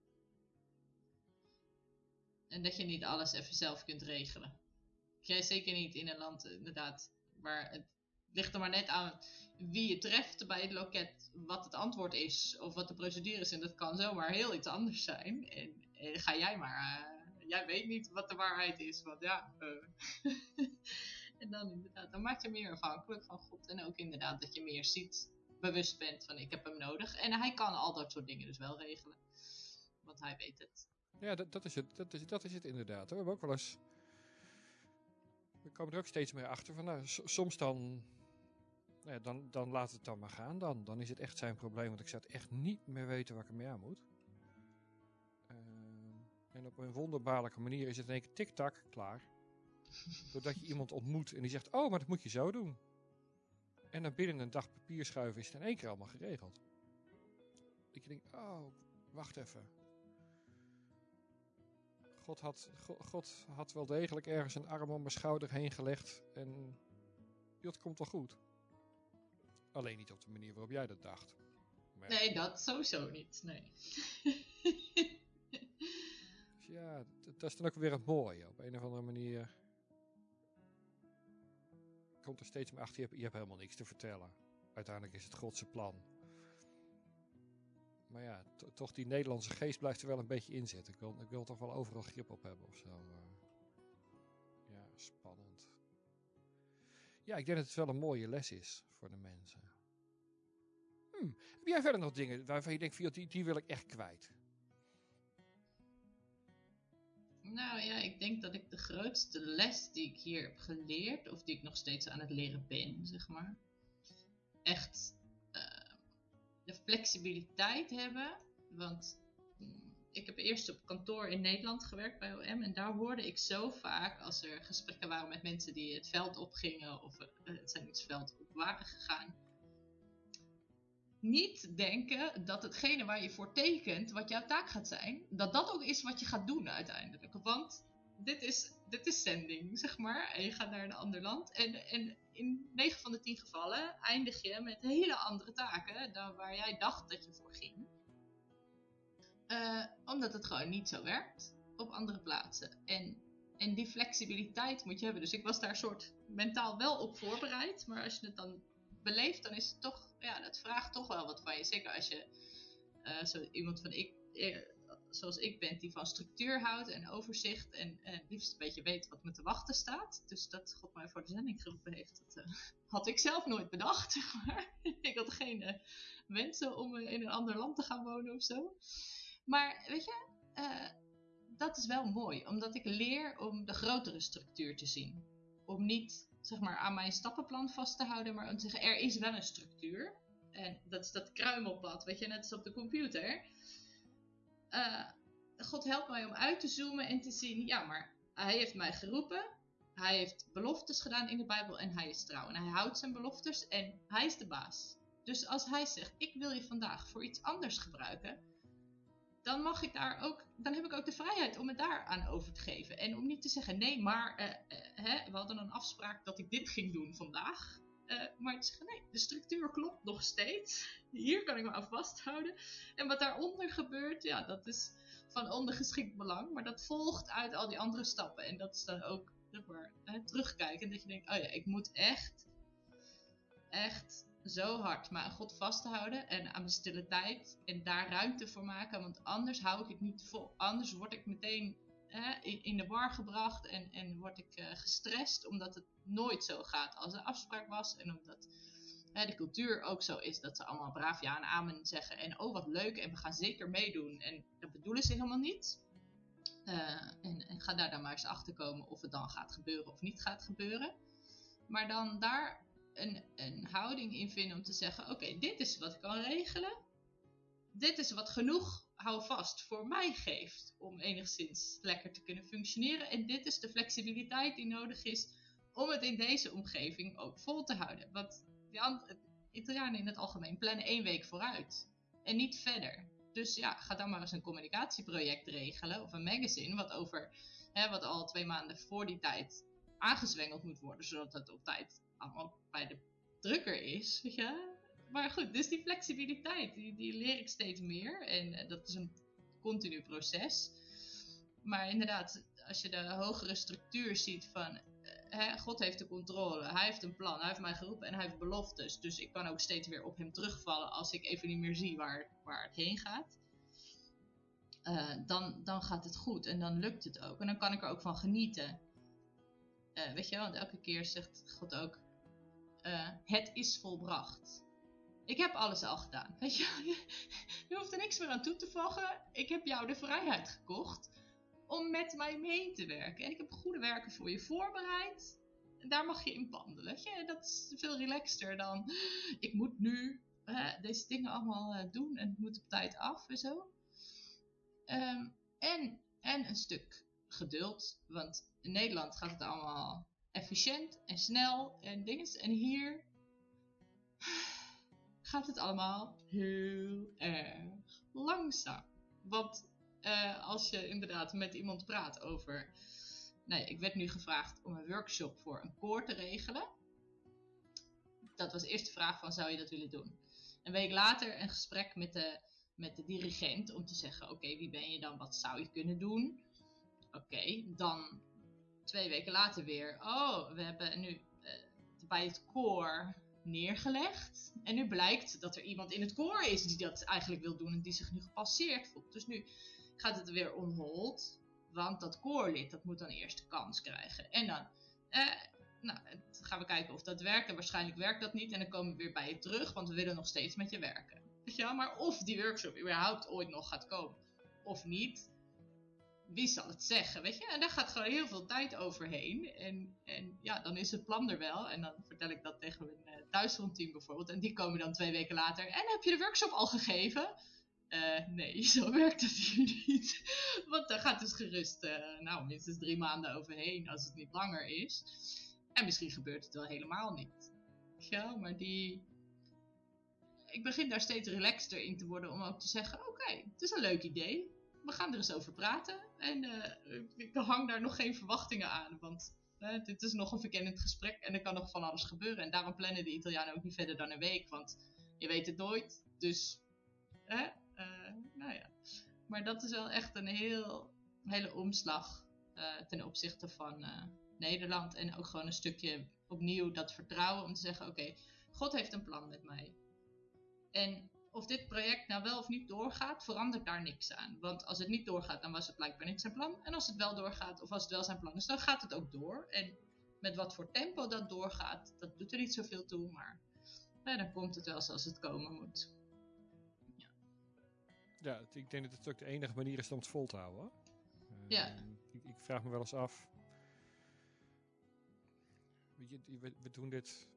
En dat je niet alles even zelf kunt regelen. Jij zeker niet in een land, inderdaad, waar het ligt er maar net aan wie je treft bij het loket, wat het antwoord is of wat de procedure is. En dat kan zomaar heel iets anders zijn. En, ga jij maar, uh, jij weet niet wat de waarheid is, want ja. Uh. (laughs) en dan inderdaad, dan maak je meer afhankelijk van God. En ook inderdaad dat je meer ziet, bewust bent van ik heb hem nodig. En hij kan al dat soort dingen dus wel regelen. Want hij weet het. Ja, dat, dat, is, het, dat, is, dat is het inderdaad. We hebben ook wel eens we komen er ook steeds meer achter van, nou, soms dan, ja, dan, dan laat het dan maar gaan. Dan, dan is het echt zijn probleem, want ik zou het echt niet meer weten waar ik ermee aan moet. Uh, en op een wonderbaarlijke manier is het in één keer tik-tak klaar. (laughs) Doordat je iemand ontmoet en die zegt, oh, maar dat moet je zo doen. En dan binnen een dag papier schuiven is het in één keer allemaal geregeld. Dat je denkt, oh, wacht even. God had, God had wel degelijk ergens een arm om mijn schouder heen gelegd. En dat komt wel goed. Alleen niet op de manier waarop jij dat dacht. Maar nee, dat sowieso niet. Nee. (laughs) dus ja, dat, dat is dan ook weer het mooie. Op een of andere manier komt er steeds meer achter. Je hebt, je hebt helemaal niks te vertellen. Uiteindelijk is het Godse plan. Maar ja, toch die Nederlandse geest blijft er wel een beetje in zitten. Ik wil, ik wil toch wel overal grip op hebben of zo. Uh, ja, spannend. Ja, ik denk dat het wel een mooie les is voor de mensen. Hm. Heb jij verder nog dingen waarvan je denkt, die, die wil ik echt kwijt? Nou ja, ik denk dat ik de grootste les die ik hier heb geleerd, of die ik nog steeds aan het leren ben, zeg maar, echt de flexibiliteit hebben. Want ik heb eerst op kantoor in Nederland gewerkt bij OM. En daar hoorde ik zo vaak als er gesprekken waren met mensen die het veld opgingen of het zendingsveld op waren gegaan. niet denken dat hetgene waar je voor tekent, wat jouw taak gaat zijn, dat dat ook is wat je gaat doen uiteindelijk. Want dit is, dit is zending, (laughs) zeg maar. En je gaat naar een ander land. En, en in 9 van de 10 gevallen eindig je met hele andere taken dan waar jij dacht dat je voor ging. Uh, omdat het gewoon niet zo werkt op andere plaatsen. En, en die flexibiliteit moet je hebben. Dus ik was daar soort mentaal wel op voorbereid. Maar als je het dan beleeft, dan is het toch, ja, dat vraagt toch wel wat van je. Zeker als je uh, zo iemand van ik, eh, zoals ik ben, die van structuur houdt en overzicht en, en liefst een beetje weet wat me te wachten staat. Dus dat God mij voor de zending geroepen heeft, dat (laughs) had ik zelf nooit bedacht. (laughs) Maar ik had geen wensen om in een ander land te gaan wonen of zo. Maar weet je, uh, dat is wel mooi, omdat ik leer om de grotere structuur te zien. Om niet zeg maar, aan mijn stappenplan vast te houden, maar om te zeggen, er is wel een structuur. En dat is dat kruimelpad, weet je, net als op de computer. Uh, God helpt mij om uit te zoomen en te zien, ja, maar hij heeft mij geroepen. Hij heeft beloftes gedaan in de Bijbel en hij is trouw. En hij houdt zijn beloftes en hij is de baas. Dus als hij zegt, ik wil je vandaag voor iets anders gebruiken, dan mag ik daar ook, dan heb ik ook de vrijheid om het daar aan over te geven. En om niet te zeggen, nee, maar uh, uh, hè, we hadden een afspraak dat ik dit ging doen vandaag. Uh, maar te zeggen, nee, de structuur klopt nog steeds. Hier kan ik me aan vasthouden. En wat daaronder gebeurt, ja, dat is van ondergeschikt belang. Maar dat volgt uit al die andere stappen. En dat is dan ook, zeg maar, terugkijken. Dat je denkt, oh ja, ik moet echt, echt zo hard maar aan God vasthouden en aan mijn stille tijd en daar ruimte voor maken, want anders hou ik het niet vol. Anders word ik meteen hè, in, de war gebracht en, en word ik uh, gestrest omdat het nooit zo gaat als de afspraak was en omdat hè, de cultuur ook zo is dat ze allemaal braaf ja en amen zeggen en oh wat leuk en we gaan zeker meedoen en dat bedoelen ze helemaal niet. Uh, en, en ga daar dan maar eens achter komen of het dan gaat gebeuren of niet gaat gebeuren. Maar dan daar een, een houding in vinden om te zeggen: Oké, dit is wat ik kan regelen. Dit is wat genoeg, hou vast, voor mij geeft om enigszins lekker te kunnen functioneren. En dit is de flexibiliteit die nodig is om het in deze omgeving ook vol te houden. Want de Italianen in het algemeen plannen één week vooruit en niet verder. Dus ja, ga dan maar eens een communicatieproject regelen of een magazine wat over hè, wat al twee maanden voor die tijd aangezwengeld moet worden, zodat het op tijd allemaal bij de drukker is, weet je. Maar goed, dus die flexibiliteit, die, die leer ik steeds meer. En uh, dat is een continu proces. Maar inderdaad, als je de hogere structuur ziet van... Uh, hè, God heeft de controle, hij heeft een plan, hij heeft mij geroepen en hij heeft beloftes. Dus ik kan ook steeds weer op hem terugvallen als ik even niet meer zie waar, waar het heen gaat. Uh, dan, dan gaat het goed en dan lukt het ook. En dan kan ik er ook van genieten. weet je wel, want elke keer zegt God ook uh, het is volbracht. Ik heb alles al gedaan. Weet je, (laughs) je hoeft er niks meer aan toe te voegen. Ik heb jou de vrijheid gekocht om met mij mee te werken. En ik heb goede werken voor je voorbereid. En daar mag je in je, dat is veel relaxter dan ik moet nu deze dingen allemaal uh, doen en het moet op tijd af en zo. Um, en, en een stuk geduld. Want in Nederland gaat het allemaal efficiënt en snel en dingen. En hier gaat het allemaal heel erg langzaam. Want uh, als je inderdaad met iemand praat over. Nee, ik werd nu gevraagd om een workshop voor een koor te regelen. Dat was eerst de vraag van zou je dat willen doen? Een week later een gesprek met de, met de dirigent om te zeggen: Oké, wie ben je dan? Wat zou je kunnen doen? Oké, dan twee weken later weer. Oh, we hebben nu uh, bij het koor neergelegd. En nu blijkt dat er iemand in het koor is die dat eigenlijk wil doen en die zich nu gepasseerd voelt. Dus nu gaat het weer on hold. Want dat koorlid, dat moet dan eerst de kans krijgen. En dan uh, nou, gaan we kijken of dat werkt. En waarschijnlijk werkt dat niet. En dan komen we weer bij je terug, want we willen nog steeds met je werken. Weet je? Maar of die workshop überhaupt ooit nog gaat komen of niet, wie zal het zeggen, weet je? En daar gaat gewoon heel veel tijd overheen. En, en ja, dan is het plan er wel. En dan vertel ik dat tegen mijn uh, thuisfrontteam bijvoorbeeld. En die komen dan twee weken later. En heb je de workshop al gegeven? Uh, nee, (laughs) zo werkt het hier niet. Want daar gaat dus gerust, uh, nou, minstens drie maanden overheen als het niet langer is. En misschien gebeurt het wel helemaal niet. Ja, maar die... ik begin daar steeds relaxter in te worden om ook te zeggen: oké, het is een leuk idee. We gaan er eens over praten. En uh, ik hang daar nog geen verwachtingen aan, want dit is nog een verkennend gesprek en er kan nog van alles gebeuren. En daarom plannen de Italianen ook niet verder dan een week, want je weet het nooit. Dus, uh, nou ja. Maar dat is wel echt een heel, hele omslag ten opzichte van Nederland. En ook gewoon een stukje opnieuw dat vertrouwen om te zeggen: oké, God heeft een plan met mij. En of dit project nou wel of niet doorgaat, verandert daar niks aan. Want als het niet doorgaat, dan was het blijkbaar niet zijn plan. En als het wel doorgaat, of als het wel zijn plan is, dan gaat het ook door. En met wat voor tempo dat doorgaat, dat doet er niet zoveel toe. Maar ja, dan komt het wel zoals het komen moet. Ja, ja ik denk dat het ook de enige manier is om het vol te houden. ja. Ehm, ik, ik, vraag me wel eens af. We, we, we doen dit,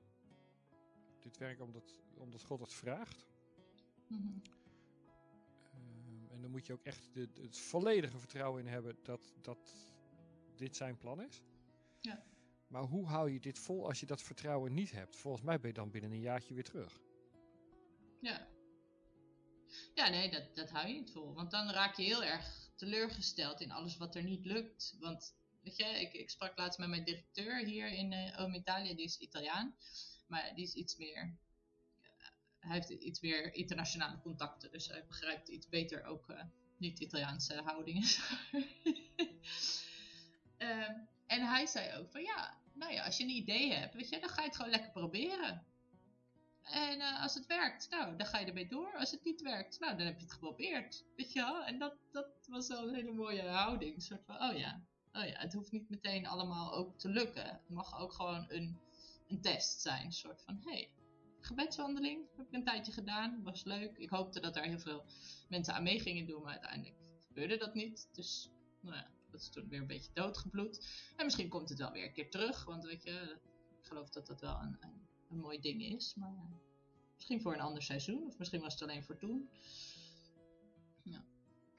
dit werk omdat, omdat God het vraagt. Mm en dan moet je ook echt de, het volledige vertrouwen in hebben dat, dat dit zijn plan is. Ja. Maar hoe hou je dit vol als je dat vertrouwen niet hebt? Volgens mij ben je dan binnen een jaartje weer terug. Ja. Ja, nee, dat, dat hou je niet vol. Want dan raak je heel erg teleurgesteld in alles wat er niet lukt. Want, weet je, ik, ik sprak laatst met mijn directeur hier in uh, Oom Italië, die is Italiaan. Maar die is iets meer hij heeft iets meer internationale contacten. Dus hij begrijpt iets beter ook uh, niet-Italiaanse houdingen. (laughs) um, en hij zei ook van ja, nou ja, als je een idee hebt, weet je, dan ga je het gewoon lekker proberen. En uh, als het werkt, nou, dan ga je ermee door. Als het niet werkt, nou, dan heb je het geprobeerd. Weet je wel? En dat, dat was wel een hele mooie houding. Soort van, oh ja, oh ja, het hoeft niet meteen allemaal ook te lukken. Het mag ook gewoon een, een test zijn. Een soort van, hé, hey, gebedswandeling. Heb ik een tijdje gedaan. Was leuk. Ik hoopte dat er heel veel mensen aan mee gingen doen, maar uiteindelijk gebeurde dat niet. Dus nou ja, dat is toen weer een beetje doodgebloed. En misschien komt het wel weer een keer terug, want weet je, ik geloof dat dat wel een, een, een mooi ding is. Maar misschien voor een ander seizoen, of misschien was het alleen voor toen. Ja.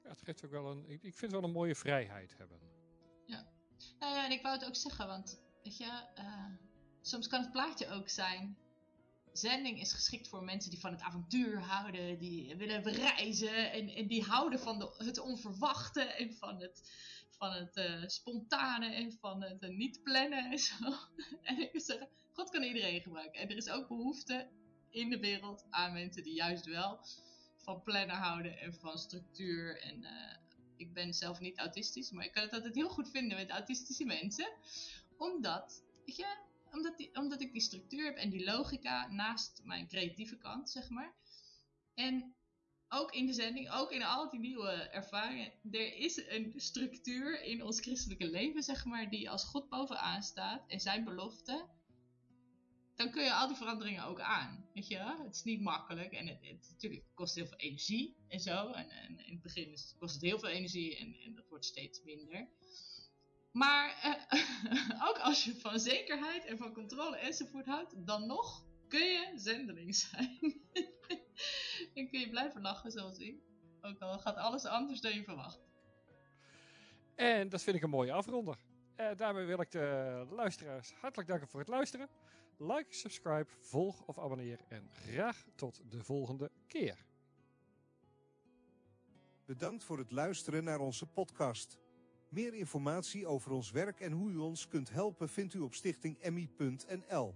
ja het geeft ook wel een, ik, ik vind het wel een mooie vrijheid hebben. Ja. Nou ja, en ik wou het ook zeggen, want weet je, uh, soms kan het plaatje ook zijn zending is geschikt voor mensen die van het avontuur houden, die willen reizen en, die houden van de, het onverwachte en van het, van het uh, spontane en van het uh, niet plannen en zo. (laughs) En ik zeggen, God kan iedereen gebruiken. En er is ook behoefte in de wereld aan mensen die juist wel van plannen houden en van structuur. En uh, ik ben zelf niet autistisch, maar ik kan het altijd heel goed vinden met autistische mensen. Omdat, je, omdat, die, omdat ik die structuur heb en die logica naast mijn creatieve kant, zeg maar. En ook in de zending, ook in al die nieuwe ervaringen, er is een structuur in ons christelijke leven, zeg maar, die als God bovenaan staat en zijn belofte, dan kun je al die veranderingen ook aan. Weet je, het is niet makkelijk en het, het natuurlijk kost heel veel energie en zo. En, en in het begin kost het heel veel energie en, en dat wordt steeds minder. Maar eh, (laughs) ook als je van zekerheid en van controle enzovoort houdt, dan nog kun je zendeling zijn. (laughs) en kun je blijven lachen zoals ik. Ook al gaat alles anders dan je verwacht. En dat vind ik een mooie afronder. Uh, daarmee wil ik de luisteraars hartelijk danken voor het luisteren. Like, subscribe, volg of abonneer. En graag tot de volgende keer. Bedankt voor het luisteren naar onze podcast. Meer informatie over ons werk en hoe u ons kunt helpen vindt u op stichtingemmie.nl.